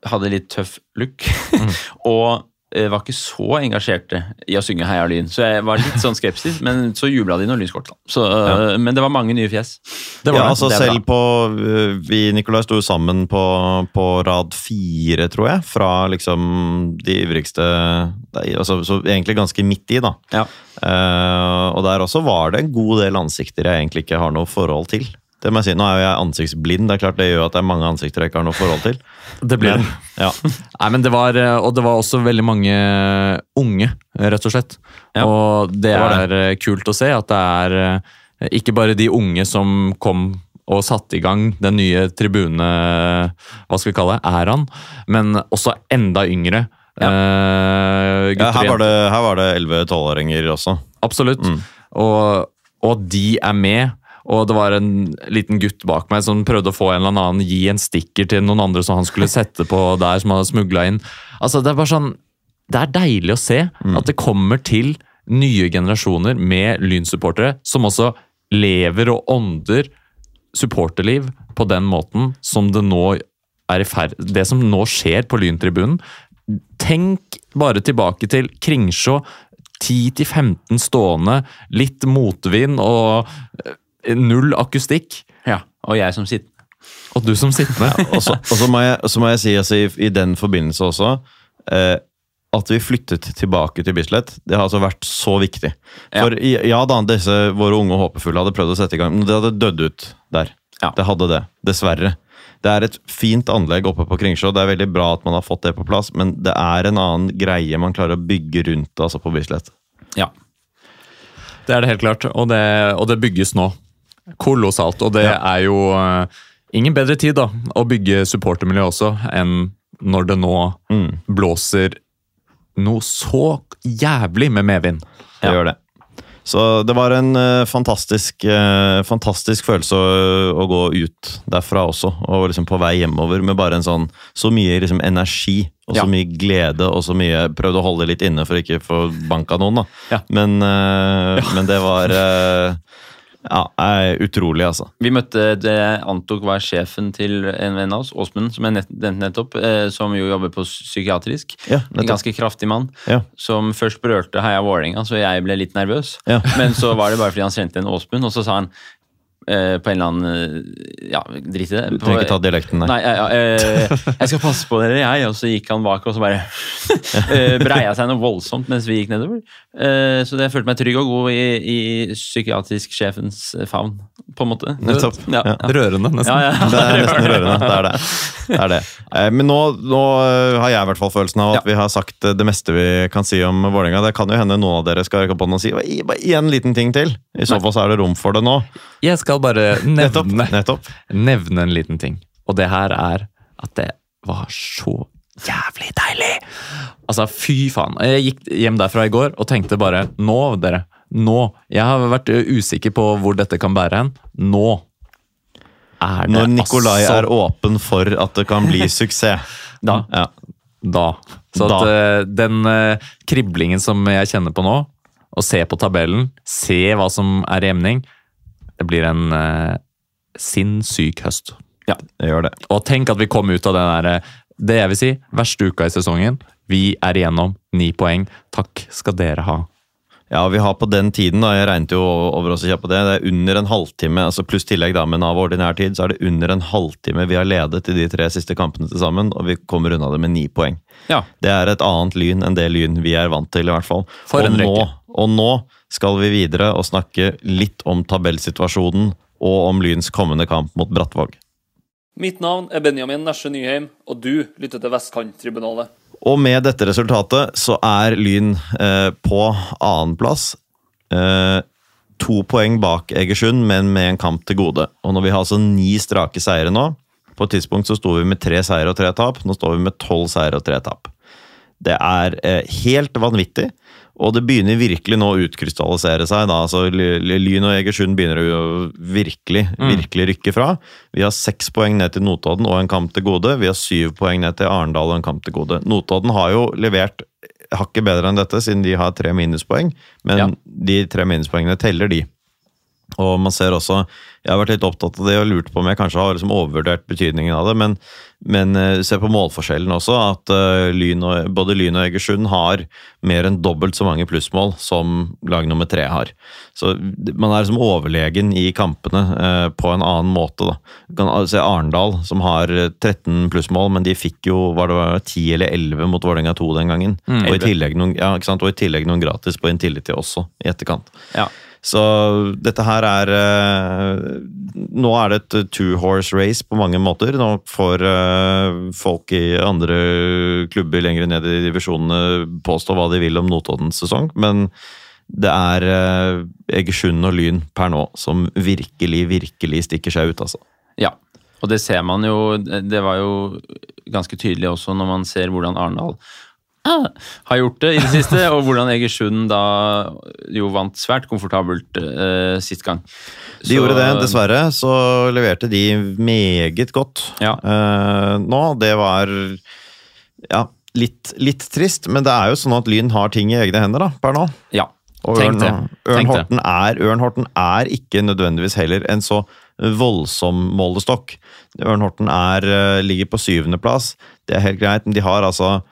hadde litt tøff look, og eh, var ikke så engasjerte i å synge Heia Lyn. Så jeg var litt sånn skeptisk, men så jubla de når Lyn skåret. ja. Eh, Men det var mange nye fjes. Det var ja, det. altså det selv på øh, Vi Nikolai sto sammen på, på rad fire, tror jeg. Fra liksom de ivrigste altså, Så egentlig ganske midt i, da. Ja. Uh, og der også var det en god del ansikter jeg egentlig ikke har noe forhold til. Det må jeg si, Nå er jo jeg ansiktsblind, det er klart det gjør at det er mange ansikter jeg ikke har noe forhold til. Det blir Men, det. ja. Nei, men det var, eh, og det var også veldig mange unge, rett og slett. Ja, og det, det er eh, kult å se at det er eh, ikke bare de unge som kom og satte i gang den nye tribune... Hva skal vi kalle det? Æraen. Men også enda yngre. Ja. gutter Ja, her, var det, her var det 11-12-åringer også. Absolutt. Mm. Og, og de er med. Og det var en liten gutt bak meg som prøvde å få en eller annen gi en stikker til noen andre som han skulle sette på der, som hadde smugla inn. Altså, Det er bare sånn Det er deilig å se at det kommer til nye generasjoner med Lyn-supportere som også lever og ånder supporterliv på den måten som det nå er i ferd Det som nå skjer på Lyntribunen. Tenk bare tilbake til Kringsjå 10-15 stående, litt motvind og null akustikk. Ja, og jeg som sitter. Og du som sittende. Og så, og så, må, jeg, så må jeg si altså, i, i den forbindelse også eh, at vi flyttet tilbake til Bislett, det har altså vært så viktig. Ja. For ja da, disse våre unge og håpefulle hadde prøvd å sette i gang, men det hadde dødd ut der. Ja. Det hadde det, dessverre. Det er et fint anlegg oppe på Kringsjå. Det er veldig bra at man har fått det på plass, men det er en annen greie man klarer å bygge rundt altså på Bislett. Ja. Det er det helt klart, og det, og det bygges nå. Kolossalt. Og det Ja. er jo eh, ingen bedre tid da, å bygge supportermiljø også, enn når det nå Mm. blåser noe så jævlig med medvind. Det gjør det. Så det var en uh, fantastisk, uh, fantastisk følelse å, å gå ut derfra også, og liksom på vei hjemover med bare en sånn så mye liksom energi og så mye glede og så mye Prøvde å holde litt inne for ikke å få banka noen, da. Ja. Men, eh, men det var ja, er utrolig, altså. Vi møtte det jeg antok var sjefen til en venn av oss, Åsmund, som jeg nevnte nettopp, eh, som jo jobber på psykiatrisk. Ja, En ganske kraftig mann, Ja. som først berørte Heia Vålerenga, så jeg ble litt nervøs. Ja. Men så var det bare fordi han kjente en Åsmund, og så sa han eh, på en eller annen eh, Ja, drit i det. Du trenger ikke ta dialekten nei. Nei, ja, ja, eh, jeg skal passe på dere, jeg. Og så gikk han bak og så bare eh, breia seg noe voldsomt mens vi gikk nedover. Eh, så jeg følte meg trygg og god i, i psykiatrisk sjefens favn, på en måte. Nettopp. Ja, Ja. Rørende, nesten. Ja, ja. Det er nesten rørende. Det er det. det, er det. Eh, Men nå, nå har jeg i hvert fall følelsen av at Ja. vi har sagt det meste vi kan si om Vålerenga. Det kan jo hende noen av dere skal rekke opp hånden og si bare en liten ting til. I så fall så er det rom for det nå. Jeg skal bare nevne, nettopp. nevne en liten ting. Og det her er at det var så jævlig deilig! Altså, fy faen. Jeg gikk hjem derfra i går og tenkte bare Nå, dere. Nå. Jeg har vært usikker på hvor dette kan bære hen. Nå er det Når Nikolai altså er åpen for at det kan bli suksess. Da. Ja. Da. Så Da. at ø, den ø, kriblingen som jeg kjenner på nå, å se på tabellen, se hva som er i emning, det blir en ø, sinnssyk høst. Ja, Det gjør det. Og tenk at vi kom ut av den der, det jeg vil si, verste uka i sesongen. Vi er igjennom ni poeng. Takk skal dere ha. Ja, vi har på den tiden, da, jeg regnet jo over oss på det, det er under en halvtime, altså pluss tillegg da, men av ordinær tid, så er det under en halvtime vi har ledet i de tre siste kampene til sammen, og vi kommer unna det med ni poeng. Ja. Det er et annet lyn enn det lyn vi er vant til, i hvert fall. For og en nå, rekke. Og nå skal vi videre og snakke litt om tabellsituasjonen og om Lyns kommende kamp mot Brattvåg. Mitt navn er Benjamin Nesje Nyheim, og du lytter til Vestkanttribunalet. Og med dette resultatet så er Lyn eh, på annenplass. Eh, to poeng bak Egersund, men med en kamp til gode. Og når vi har altså ni strake seire nå På et tidspunkt så sto vi med tre seire og tre tap. Nå står vi med tolv seire og tre tap. Det er eh, helt vanvittig. Og det begynner virkelig nå å utkrystallisere seg. da, altså Ly- Ly- Lyn og Egersund begynner å virkelig virkelig rykke fra. Vi har seks poeng ned til Notodden og en kamp til gode. Vi har syv poeng ned til Arendal og en kamp til gode. Notodden har jo levert hakket bedre enn dette, siden de har tre minuspoeng. Men Ja. de tre minuspoengene teller, de. Og man ser også Jeg har vært litt opptatt av det og lurt på om jeg kanskje har liksom overvurdert betydningen av det, men, men eh, se på målforskjellen også. At eh, lyn og, både Lyn og Egersund har mer enn dobbelt så mange plussmål som lag nummer tre har. Så man er som overlegen i kampene eh, på en annen måte. da. Du kan se Arendal, som har eh, 13 plussmål, men de fikk jo var det var 10 eller 11 mot Vålerenga 2 den gangen. og, i noen, ja, og i tillegg noen gratis på Intility også, i etterkant. Ja. Så dette her er eh, Nå er det et two horse race på mange måter. Nå får eh, folk i andre klubber lenger ned i divisjonene påstå hva de vil om Notoddens sesong, men det er eh, Egersund og Lyn per nå som virkelig, virkelig stikker seg ut, altså. Ja, og det ser man jo Det var jo ganske tydelig også når man ser hvordan Arendal har gjort det i det siste, og hvordan Egersund da jo vant svært komfortabelt eh, sist gang. De gjorde det, dessverre. Så leverte de meget godt Ja. eh, nå. Det var ja, litt, litt trist, men det er jo sånn at Lyn har ting i egne hender da, per nå. Ja. Og Tenk Ørn, det. Ørn, Horten er, Ørn Horten er ikke nødvendigvis heller en så voldsom målestokk. Ørn Horten er, eh, ligger på syvendeplass. Det er helt greit, men de har altså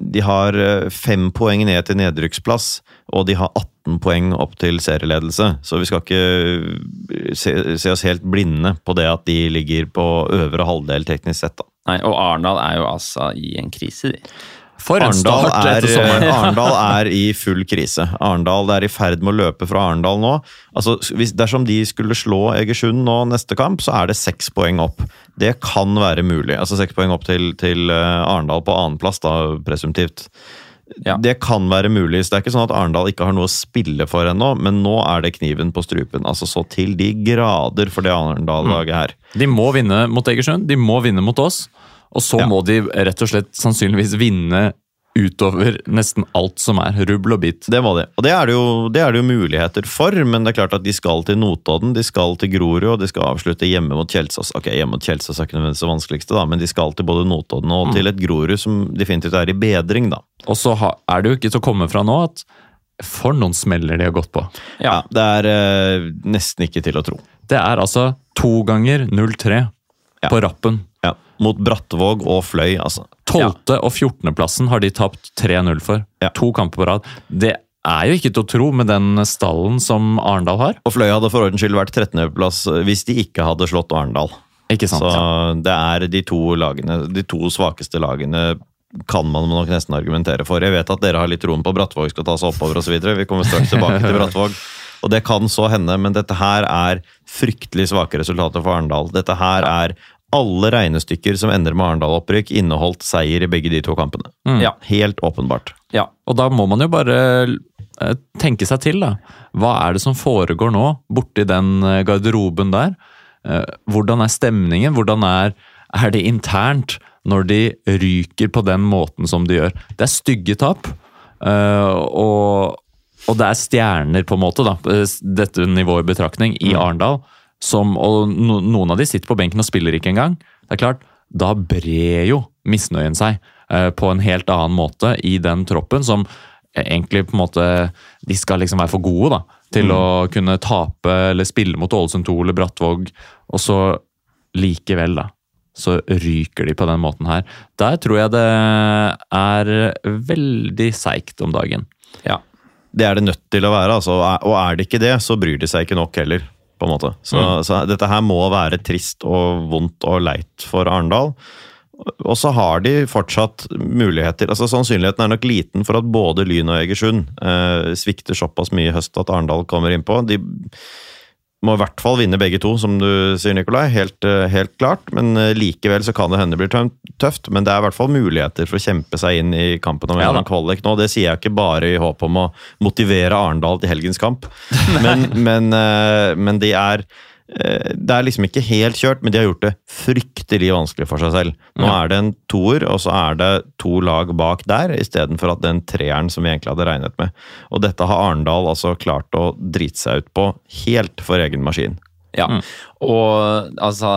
de har eh, fem poeng ned til nedrykksplass, og de har 18 poeng opp til serieledelse. Så vi skal ikke eh, se, se oss helt blinde på det at de ligger på øvre halvdel teknisk sett. da. Nei, og Arendal er jo altså i en krise, de. For en Arndal start er, etter sommeren. Arendal er i full krise. Arendal er i ferd med å løpe fra Arendal nå. Altså, hvis, dersom de skulle slå Egersund nå neste kamp, så er det seks poeng opp. Det kan være mulig. Altså seks poeng opp til, til eh, Arendal på annenplass, da, presumptivt. Ja. Det kan være mulig. så Det er ikke sånn at Arendal ikke har noe å spille for ennå, men nå er det kniven på strupen. Altså så til de grader for det Arendal-laget her. De må vinne mot Egersund, de må vinne mot oss. Og så Ja. må de rett og slett sannsynligvis vinne utover nesten alt som er rubbel og bit. Det var det. Og det er det, jo, det er det jo muligheter for, men det er klart at de skal til Notodden, de skal til Grorud, og de skal avslutte hjemme mot Kjelsås. Ok, hjemme mot Kjelsås er ikke nødvendigvis det vanskeligste, da, men de skal til både Notodden og til et Grorud som definitivt er i bedring, da. Og så er det jo ikke til å komme fra nå at for noen smeller de har gått på. Ja, Det er eh, nesten ikke til å tro. Det er altså to ganger 0-3 Ja. på rappen. Ja. Mot Brattvåg og Fløy, altså. 12. og 14. plassen har de tapt 3-0 for. Ja. To kamper på rad. Det er jo ikke til å tro med den stallen som Arendal har. Og Fløy hadde for ordens skyld vært 13.-plass hvis de ikke hadde slått Arendal. Ikke sant? Så det er de to lagene, de to svakeste lagene kan man nok nesten argumentere for. Jeg vet at dere har litt troen på Brattvåg skal ta seg oppover osv. Vi kommer straks tilbake til Brattvåg. Og det kan så hende, men dette her er fryktelig svake resultater for Arendal. Dette her er alle regnestykker som ender med Arendal-opprykk, inneholdt seier i begge de to kampene. Mm. Ja, Helt åpenbart. Ja. Og da må man jo bare eh, tenke seg til, da. Hva er det som foregår nå, borti den eh, garderoben der? Eh, Hvordan er stemningen? Hvordan er, er det internt når de ryker på den måten som de gjør? Det er stygge tap, eh, og, og det er stjerner, på en måte, da, dette nivået i betraktning, i Arendal. Som, og no, noen av de sitter på benken og spiller ikke engang. Det er klart, da brer jo misnøyen seg eh, på en helt annen måte i den troppen, som egentlig på en måte De skal liksom være for gode da, til å kunne tape eller spille mot Ålesund 2 eller Brattvåg, og så likevel, da. Så ryker de på den måten her. Der tror jeg det er veldig seigt om dagen. ja. Det er det nødt til å være, altså. og er det ikke det, så bryr de seg ikke nok heller. På en måte. Så, så dette her må være trist og vondt og leit for Arendal. Og så har de fortsatt muligheter. altså Sannsynligheten er nok liten for at både Lyn og Egersund eh, svikter såpass mye i høst at Arendal kommer innpå. De må i hvert fall vinne begge to, som du sier, Nikolai. Helt, eh, helt klart. Men eh, likevel så kan det hende det blir tøft. Men det er i hvert fall muligheter for å kjempe seg inn i kampen om Jan Ja kvalik nå. Det sier jeg ikke bare i håp om å motivere Arendal til helgens kamp, men, men, eh, men de er det er liksom ikke helt kjørt, men de har gjort det fryktelig vanskelig for seg selv. Nå Ja. er det en toer, og så er det to lag bak der, istedenfor at den treeren som vi egentlig hadde regnet med. Og dette har Arendal altså klart å drite seg ut på helt for egen maskin. Ja, og altså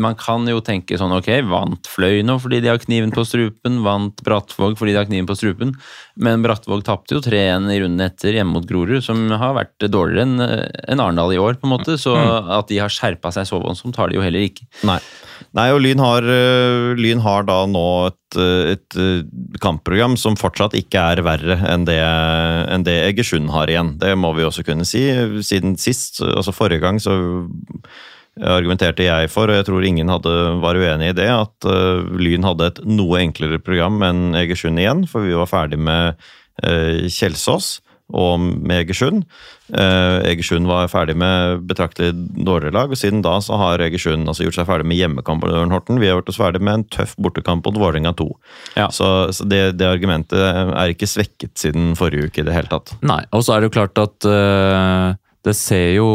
Man kan jo tenke sånn ok, vant Fløy nå fordi de har kniven på strupen, vant Brattvåg fordi de har kniven på strupen, men Brattvåg tapte jo 3-1 i runden etter hjemme mot Grorud, som har vært dårligere enn en Arendal i år, på en måte, så at de har skjerpa seg så voldsomt, har de jo heller ikke. Nei. Nei, og Lyn har, øh, Lyn har da nå et, øh, et øh, kampprogram som fortsatt ikke er verre enn det, enn det Egersund har igjen. Det må vi også kunne si. Siden sist, altså forrige gang, så argumenterte jeg for, og jeg tror ingen hadde, var uenig i det, at uh, Lyn hadde et noe enklere program enn Egersund igjen, for vi var ferdig med uh, Kjelsås og med Egersund. Uh, Egersund var ferdig med betraktelig dårligere lag, og siden da så har Egersund altså, gjort seg ferdig med hjemmekamp mot Ørn-Horten. Vi har gjort oss ferdig med en tøff bortekamp mot Vålerenga 2. Ja. Så, så det, det argumentet er ikke svekket siden forrige uke i det hele tatt. Nei, og så er det jo klart at eh, det ser jo,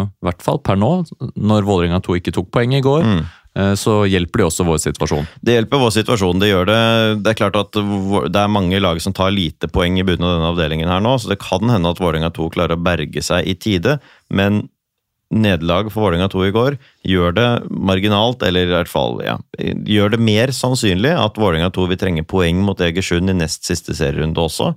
i hvert fall per nå, når Vålerenga 2 ikke tok poeng i går, mm. så hjelper det også vår situasjon. Det hjelper vår situasjon. Det gjør det. Det er klart at det er mange lag som tar lite poeng i bunnen av denne avdelingen her nå, så det kan hende at Vålerenga 2 klarer å berge seg i tide, men nederlag for Vålerenga 2 i går gjør det marginalt, eller i hvert fall ja, gjør det mer sannsynlig at Vålerenga 2 vil trenge poeng mot Egersund i nest siste serierunde også,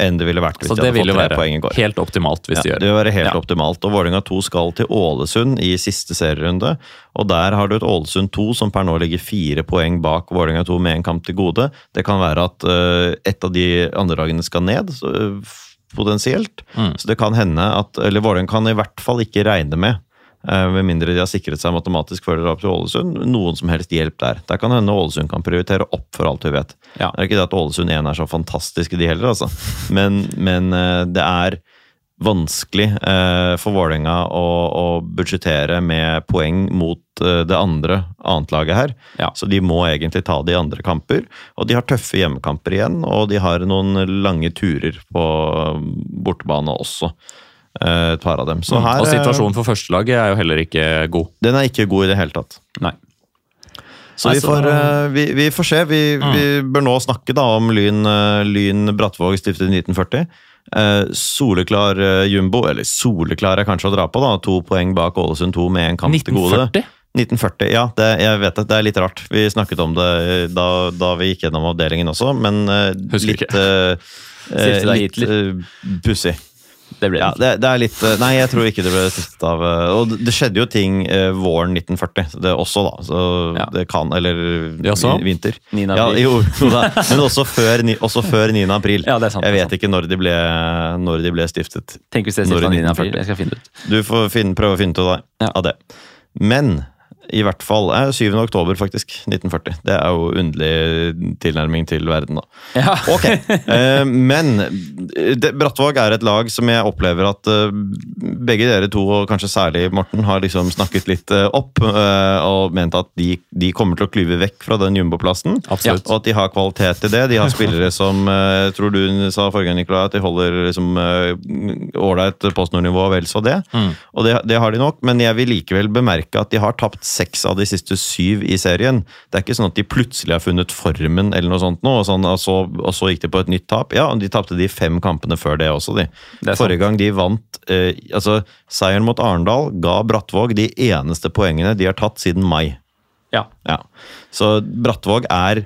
enn det ville vært hvis Så de hadde fått tre poeng i går. helt optimalt hvis Ja, de gjør det vil være helt Ja. optimalt. Og Vålerenga 2 skal til Ålesund i siste serierunde. Og der har du et Ålesund 2 som per nå ligger fire poeng bak Vålerenga 2 med en kamp til gode. Det kan være at uh, et av de andre lagene skal ned, så, uh, potensielt. Mm. Så det kan hende at Eller Vålerenga kan i hvert fall ikke regne med med mindre de har sikret seg matematisk fordel opp til Ålesund, noen som helst hjelp der. Der kan hende Ålesund kan prioritere opp, for alt vi vet. Ja. Det er ikke det at Ålesund 1 er så fantastiske, de heller, altså. Men, men eh, det er vanskelig eh, for Vålerenga å, å budsjettere med poeng mot eh, det andre annetlaget her. Ja. Så de må egentlig ta de andre kamper. Og de har tøffe hjemmekamper igjen, og de har noen lange turer på bortebane også. Eh, Et par av dem. Så her, Mm. og eh, situasjonen for førstelaget er jo heller ikke god. den er ikke god i det hele tatt. Nei. Så vi får, eh, vi, vi får se. Vi, vi bør nå snakke da om Lyn, eh, Lyn Brattvåg stiftet i 1940. Eh, soleklar eh, jumbo, eller soleklar er kanskje å dra på, da. To poeng bak Ålesund 2 med en kamp til gode. 1940? 1940, ja. Det, jeg vet det, det er litt rart. Vi snakket om det eh, da, da vi gikk gjennom avdelingen også, men eh, Husker litt eh, eh, Litt eh, pussig. Det ble Ja, det. det, det er litt eh, Nei, jeg tror ikke det ble stiftet av eh, Og det- det skjedde jo ting eh, våren 1940, det også, da. Så Ja. det kan Eller Jaså? vi- vinter. 9. Ja, april. jo, jo da. Men også før, også før 9. april. Ja, det er sant, jeg det vet ikke når de, ble, når de ble stiftet. Tenk hvis det er stiftet 9. april. Jeg skal finne det ut. Du får finne, prøve å finne ut Ja. av det. Men i hvert fall eh, 7. oktober, faktisk. 1940. Det er jo underlig tilnærming til verden, da. Ja. Ok, eh, men eh, Brattvåg er et lag som jeg opplever at eh, begge dere to, og kanskje særlig Morten, har liksom snakket litt eh, opp eh, og ment at de, de kommer til å klyve vekk fra den jumboplassen. Absolutt. Og at de har kvalitet til det. De har spillere som eh, tror du sa forrige gang, Nikolai, at de holder liksom eh, ålreit postnordnivå og vel så det. Mm. Og det, det har de nok, men jeg vil likevel bemerke at de har tapt seks av de siste syv i serien. Det er ikke sånn at de plutselig har funnet formen eller noe sånt nå, og, sånn, og, så, og så gikk de på et nytt tap. Ja, og de tapte de fem kampene før det også, de. Det. Forrige gang de vant eh, altså Seieren mot Arendal ga Brattvåg de eneste poengene de har tatt siden mai. Ja. Ja. Så Brattvåg er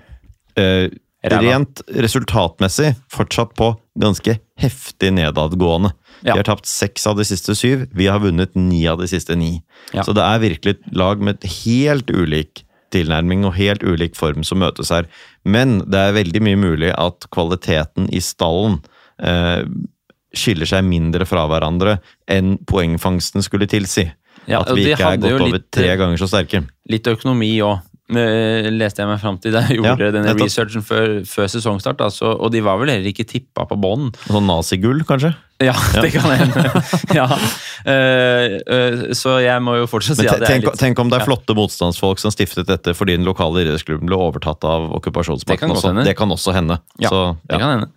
eh, rent resultatmessig fortsatt på ganske heftig nedadgående. Ja. De har tapt seks av de siste syv, vi har vunnet ni av de siste ni. Ja. Så det er virkelig et lag med et helt ulik tilnærming og helt ulik form som møtes her. Men det er veldig mye mulig at kvaliteten i stallen eh, skiller seg mindre fra hverandre enn poengfangsten skulle tilsi. Ja, at vi ikke er gått over litt, tre eh, ganger så sterke. Litt økonomi òg. Leste jeg meg fram til da jeg gjorde Ja, denne researchen før, før sesongstart. Altså, og de var vel heller ikke tippa på bånn. Sånn nazigull, kanskje? Ja, det kan hende. ja. Eh, eh, så jeg må jo fortsatt si at det er litt tenk om det er ja. flotte motstandsfolk som stiftet dette fordi den lokale idrettsklubben ble overtatt av okkupasjonsmakten Det, Det kan også hende. Ja, Så, det kan hende.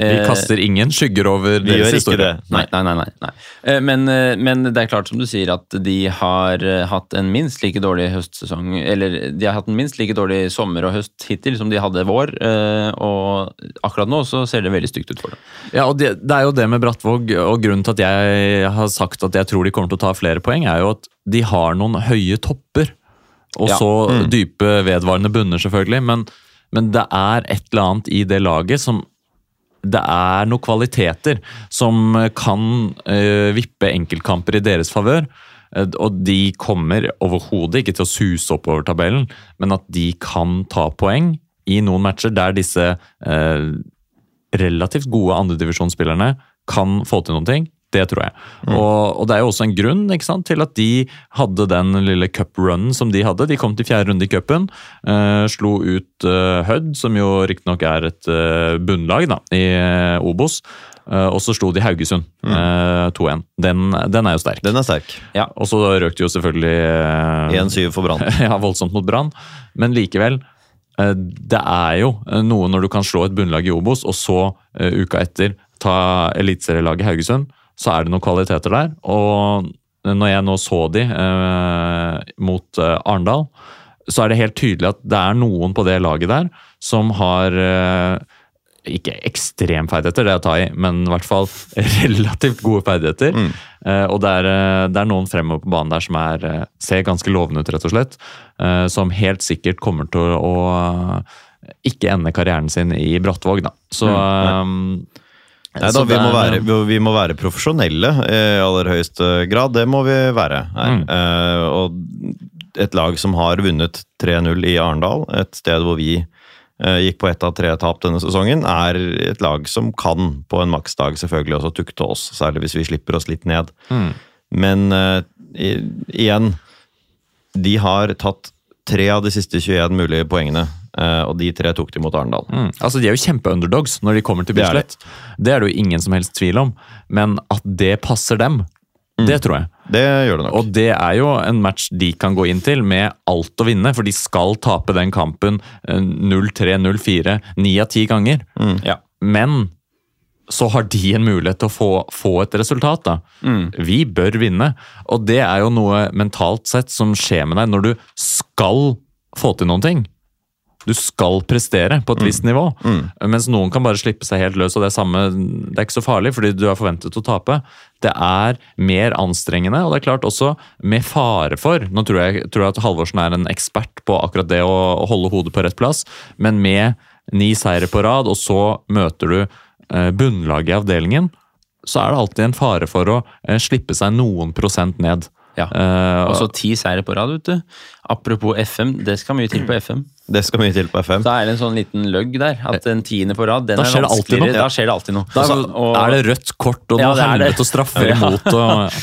Vi Eh, kaster ingen skygger over Vi deres historie. Nei, nei, nei. nei, nei. Eh, Men, eh, men det er klart som du sier at de har eh, hatt en minst like dårlig høstsesong Eller de har hatt en minst like dårlig sommer og høst hittil som de hadde vår. eh, Og akkurat nå så ser det veldig stygt ut for dem. Ja, og det, det er jo det med Brattvåg, og grunnen til at jeg har sagt at jeg tror de kommer til å ta flere poeng, er jo at de har noen høye topper. Og Ja. så dype, vedvarende bunner, selvfølgelig. Men, men det er et eller annet i det laget som Det er noen kvaliteter som kan eh, vippe enkeltkamper i deres favør. Eh, Og de kommer overhodet ikke til å suse oppover tabellen, men at de kan ta poeng i noen matcher der disse eh, relativt gode andredivisjonsspillerne kan få til noen ting. Det tror jeg. Og, og det er jo også en grunn sant, til at de hadde den lille cuprunnen som de hadde. De kom til fjerde runde i cupen. eh, slo ut eh, Hødd, som jo riktignok er et eh, bunnlag da, i eh, Obos. Eh, og så slo de Haugesund mm. 2-1. Den, den er jo sterk. Den er sterk. Ja, Og så røk de jo selvfølgelig eh, 1-7 for Brann. ja, voldsomt mot Brann. Men likevel, eh, det er jo eh, noe når du kan slå et bunnlag i Obos, og så eh, uka etter ta eliteserielaget Haugesund, så er det noen kvaliteter der. Og når jeg nå så de eh, mot eh, Arendal, så er det helt tydelig at det er noen på det laget der som har eh, ikke ekstrem ferdigheter, det er å ta i, men i hvert fall relativt gode ferdigheter. Eh, og det er, eh, det er noen fremover på banen der som er, eh, ser ganske lovende ut, rett og slett. Uh, som helt sikkert kommer til å eh, ikke ende karrieren sin i Brattvåg, da. Så, eh, Nei, da, vi, må være, vi- må være profesjonelle i aller høyeste grad. Det må vi være her. Mm. Uh, og et lag som har vunnet 3-0 i Arendal, et sted hvor vi gikk på ett av tre tap denne sesongen, er et lag som kan på en maksdag selvfølgelig også tukte oss, særlig hvis vi slipper oss litt ned. Mm. Men uh, i, igjen, de har tatt tre av de siste 21 mulige poengene, Uh, og de tre tok de mot Arendal. Mm. Altså, De er jo kjempeunderdogs når de kommer til Det er Bislett. Det er det jo ingen som helst tvil om. Men at det passer dem, det tror jeg. Det gjør det nok. Og det er jo en match de kan gå inn til med alt å vinne, for de skal tape den kampen eh, 0-3, 0-4, ni av ti ganger. Ja. Men så har de en mulighet til å få, få et resultat. da. Vi bør vinne. Og det er jo noe mentalt sett som skjer med deg når du skal få til noen ting. Du skal prestere på et visst nivå. Mens noen kan bare slippe seg helt løs, og det er, samme, det er ikke så farlig, fordi du er forventet å tape. Det er mer anstrengende, og det er klart også med fare for Nå tror jeg, tror jeg at Halvorsen er en ekspert på akkurat det å, holde hodet på rett plass, men med ni seire på rad, og så møter du eh, bunnlaget i avdelingen, så er det alltid en fare for å eh, slippe seg noen prosent ned. Ja. Uh, Og så ti seire på rad, vet du. Apropos FM, det skal mye til på FM. Det skal mye til på FM. Da er det en sånn liten løgg der. At en tiende på rad, den Da er vanskeligere. Da skjer det alltid noe. Da er det rødt kort og noe ja, helvete og straffer Ja. imot. Og,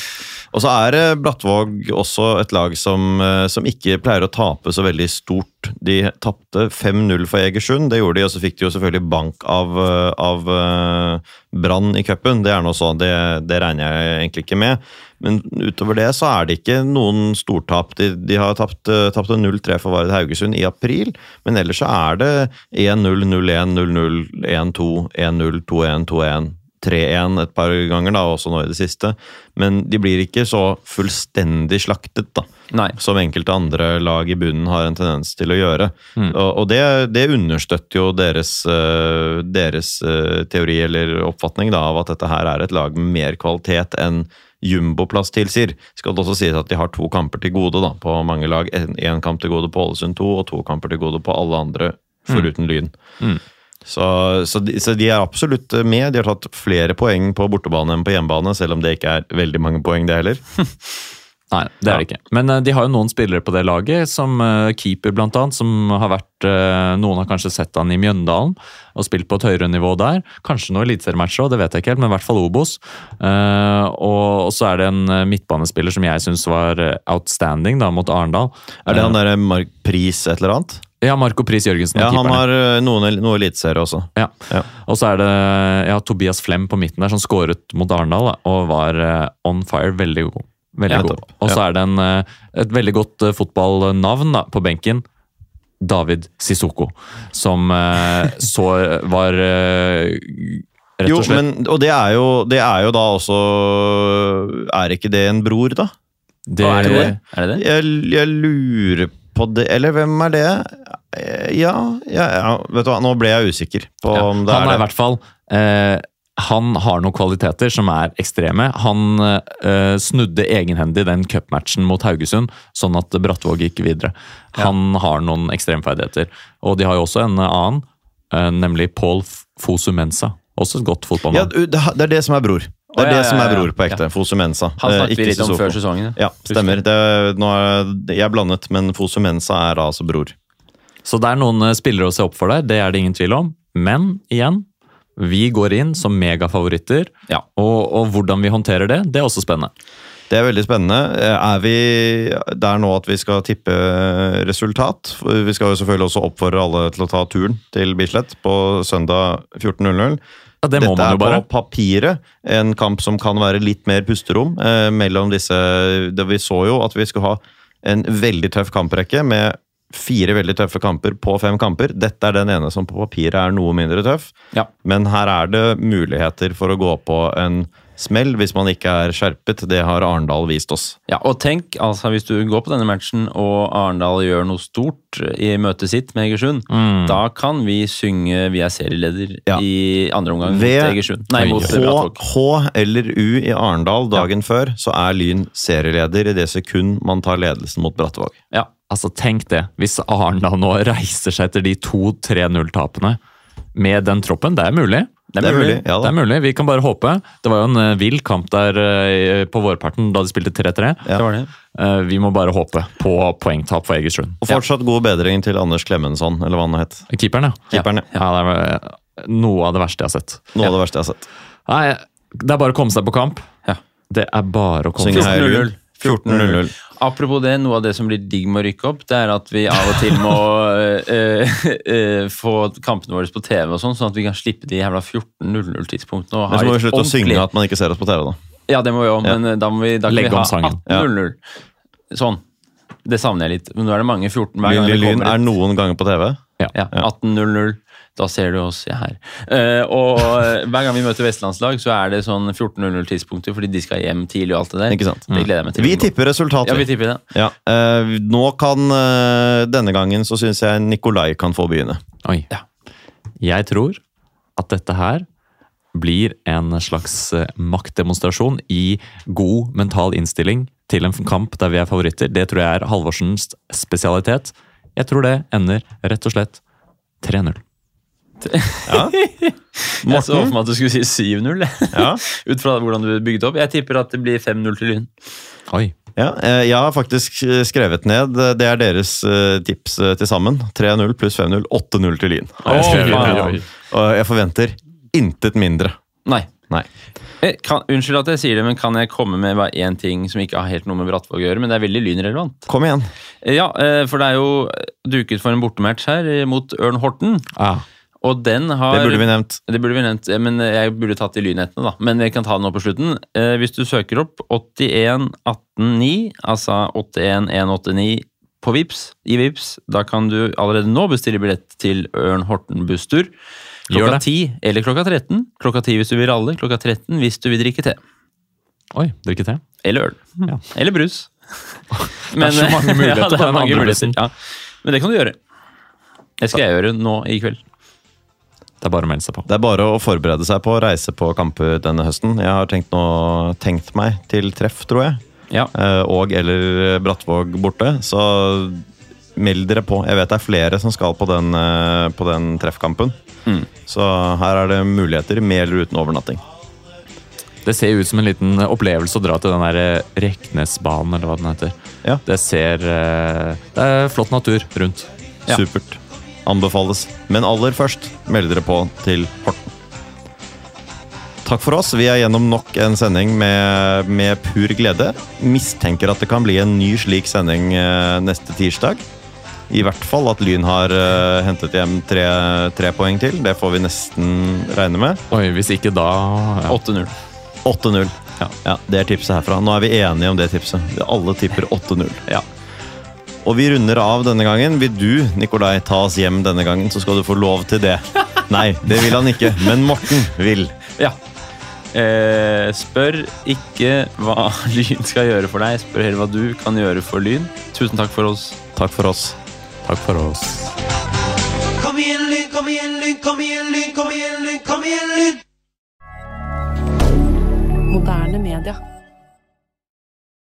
Og så er Blattvåg Brattvåg også et lag som, eh, som ikke pleier å tape så veldig stort. De tapte 5-0 for Egersund, det gjorde de, og så fikk de jo selvfølgelig bank av, eh, av eh, Brann i cupen. Det er noe sånn, det, det regner jeg egentlig ikke med. Men utover det så er det ikke noen stortap. De, de har tapt, eh, tapt 0-3 for Vard Haugesund i april, men ellers så er det 1-0, 0-1, 0-0, 1-2, 1-0, 2-1, 2-1. 3-1 et par ganger, da, også nå i det siste. Men de blir ikke så fullstendig slaktet, da. Nei. Som enkelte andre lag i bunnen har en tendens til å gjøre. Mm. Og, og det, det understøtter jo deres, eh, deres eh, teori eller oppfatning da, av at dette her er et lag med mer kvalitet enn jumboplass tilsier. Skal det også sies at de har to kamper til gode da, på mange lag. Én kamp til gode på Ålesund 2, og to kamper til gode på alle andre, foruten Lyn. Mm. Så, så, de, så de er absolutt med. De har tatt flere poeng på bortebane enn på hjemmebane, selv om det ikke er veldig mange poeng, det heller. Nei, det er det ikke. Men eh, de har jo noen spillere på det laget, som eh, keeper annet, som har vært eh, Noen har kanskje sett han i Mjøndalen og spilt på et høyere nivå der. Kanskje noen eliteseriematcher òg, det vet jeg ikke helt, men i hvert fall Obos. Eh, og, så er det en eh, midtbanespiller som jeg syns var eh, outstanding da, mot Arendal. Er det han derre Mark Pris et eller annet? Ja, Marco Pris Jørgensen. Ja, han har eh, noen, noe eliteserie også. Ja. Ja. Og så er det ja, Tobias Flem på midten der, som skåret mot Arendal da, og var eh, on fire. Veldig god. Veldig Ja, god. Og så Ja. er det en, eh, et veldig godt fotballnavn da, på benken. David Sissoko, som så var rett og slett Jo, men, og det er jo, det er jo da også Er ikke det en bror, da? det, er det det? Er det det? Jeg, jeg lurer på det Eller hvem er det? Eh, Ja, ja, ja vet du hva, nå ble jeg usikker på Ja, om det han er i er det. hvert fall eh, Han har noen kvaliteter som er ekstreme. Han eh, snudde egenhendig den cupmatchen mot Haugesund, sånn at Brattvåg gikk videre. Han har noen ekstremferdigheter. Og de har jo også en annen, eh, nemlig Paul Fosumensa. Også et godt fotballmann. Ja, det det er det som er bror. Det er ja, det som er bror på ekte. Fosumensa. Han eh, snakket vi litt om Sissoko. før sesongen. Ja, stemmer. Det, nå er, jeg er blandet, men Fosumensa er altså bror. Så det er noen eh, spillere å se opp for der, det er det ingen tvil om. Men igjen, vi går inn som megafavoritter. Ja. Og, og hvordan vi håndterer det, det er også spennende. Det er veldig spennende. Er vi der nå at vi skal tippe resultat? Vi skal jo selvfølgelig også oppfordre alle til å ta turen til Bislett på søndag 14.00. Ja, det Dette er på papiret en kamp som kan være litt mer pusterom eh, mellom disse det Vi så jo at vi skulle ha en veldig tøff kamprekke med fire veldig tøffe kamper på fem kamper. Dette er den ene som på papiret er noe mindre tøff. Ja. Men her er det muligheter for å gå på en smell hvis man ikke er skjerpet. Det har Arendal vist oss. Ja, og tenk, altså hvis du går på denne matchen og Arendal gjør noe stort i møtet sitt med Egersund, da kan vi synge 'Vi er serieleder' Ja. i andre omgang mot Ved Egersund. Nei, mot H, H eller U i Arendal dagen før, så er Lyn serieleder i det sekund man tar ledelsen mot Brattevåg. Ja. Altså, tenk det. Hvis Arendal nå reiser seg etter de to 3-0-tapene med den troppen, det er mulig. Det er, Det er mulig. mulig. Ja Det er mulig, Vi kan bare håpe. Det var jo en eh, vill kamp der eh, på vårparten da de spilte 3-3. Ja. Det var det. Eh, vi må bare håpe på poengtap for Egersund. Og fortsatt god bedring til Anders Klemensson, eller hva han het. Keeperen, ja. Keeperen, ja. ja. det er noe av det verste jeg har sett. Noe av det verste jeg har sett. Nei, det er bare å komme seg på kamp. Ja. Det er bare å komme seg seg kamp 14-0. Lyn. 14-0. Apropos det, noe av det som blir digg med å rykke opp, det er at vi av og til må uh, uh, uh, få kampene våre på TV, og sånn, sånn at vi kan slippe de jævla 14.00-tidspunktene. og Men så må vi slutte slutte å synge at man ikke ser oss på TV, da. Ja, det må vi òg, men ja. da må vi, da kan Legge vi ha om sangen. 18.00. Sånn. Det savner jeg litt. Men nå er det mange 14 hver gang gang det Lyn kommer er noen ganger på TV. Ja. Ja, 18.00. Da ser du oss ja, her. Uh, og eh, hver gang vi møter vestlandslag, så er det sånn 14.00-tidspunkter, fordi de skal hjem tidlig og alt det der. Ikke sant? Det gleder jeg meg til. Vi tipper resultatet. Ja, vi tipper det. Ja. Uh, nå kan uh, Denne gangen så syns jeg Nikolai kan få begynne. Oi. Ja. Jeg tror at dette her blir en slags maktdemonstrasjon i god mental innstilling til en kamp der vi er favoritter. Det tror jeg er Halvorsens spesialitet. Jeg tror det ender rett og slett 3-0. Ja. Jeg så for meg at du skulle si 7-0. Ja. ut fra hvordan du bygde opp. Jeg tipper at det blir 5-0 til Lyn. Oi. Ja, eh, jeg har faktisk eh, skrevet ned eh, Det er deres tips til sammen. 3-0 pluss 5-0. 8-0 til Lyn. jeg jeg forventer intet mindre. Nei. Nei. Kan, unnskyld at jeg sier det, men kan jeg komme med bare én ting som ikke har helt noe med Brattvåg å gjøre, men det er veldig lynrelevant? Kom igjen. Ja, for det er jo duket for en bortematch her mot Ørn Horten. Ah, Og den har Det burde vi nevnt. Det burde vi nevnt, men jeg burde tatt de lynhetene, da. Men vi kan ta det nå på slutten. Eh, hvis du søker opp 81189, altså 81189 på Vips, i Vips, da kan du allerede nå bestille billett til Ørn Horten busstur. Klokka 10 eller klokka 13. Klokka 10 hvis du vil ralle, klokka 13 hvis du vil drikke te. oi, drikke te? Eller øl. Ja. Eller brus. det er så mange muligheter ja, på den andre bussen. Ja. Men det kan du gjøre. Det skal jeg gjøre nå i kveld. Det er bare å melde seg på. Det er bare å forberede seg på å reise på kamper denne høsten. Jeg har tenkt, noe, tenkt meg til treff, tror jeg. Ja. Eh, Og eller Brattvåg borte. Så meld dere på. Jeg vet det er flere som skal på den, eh, på den treffkampen. Mm. Så her er det muligheter, med eller uten overnatting. Det ser ut som en liten opplevelse å dra til den der eh, Reknesbanen, eller hva den heter. Ja. Det ser Det er flott natur rundt. Ja. Supert. Anbefales. Men aller først, meld dere på til Horten. Takk for oss. Vi er gjennom nok en sending med, med pur glede. Mistenker at det kan bli en ny slik sending eh, neste tirsdag. I hvert fall at Lyn har uh, hentet hjem tre, tre poeng til. Det får vi nesten regne med. Oi, hvis ikke da ja. 8-0. 8-0. Ja. Ja, det er tipset herfra. Nå er vi enige om det tipset. Alle tipper 8-0. Ja. Og vi runder av denne gangen. Vil du, Nikolai, ta oss hjem denne gangen, så skal du få lov til det. Nei, det vil han ikke. Men Morten vil. Ja. Eh, spør ikke hva Lyn skal gjøre for deg, spør heller hva du kan gjøre for Lyn. Tusen takk for oss. Takk for oss. Takk for oss. Kom igjen, Lyn, kom igjen, Lyn, kom igjen, Lyn, kom igjen, Lyn, kom igjen, Lyn! Moderne media.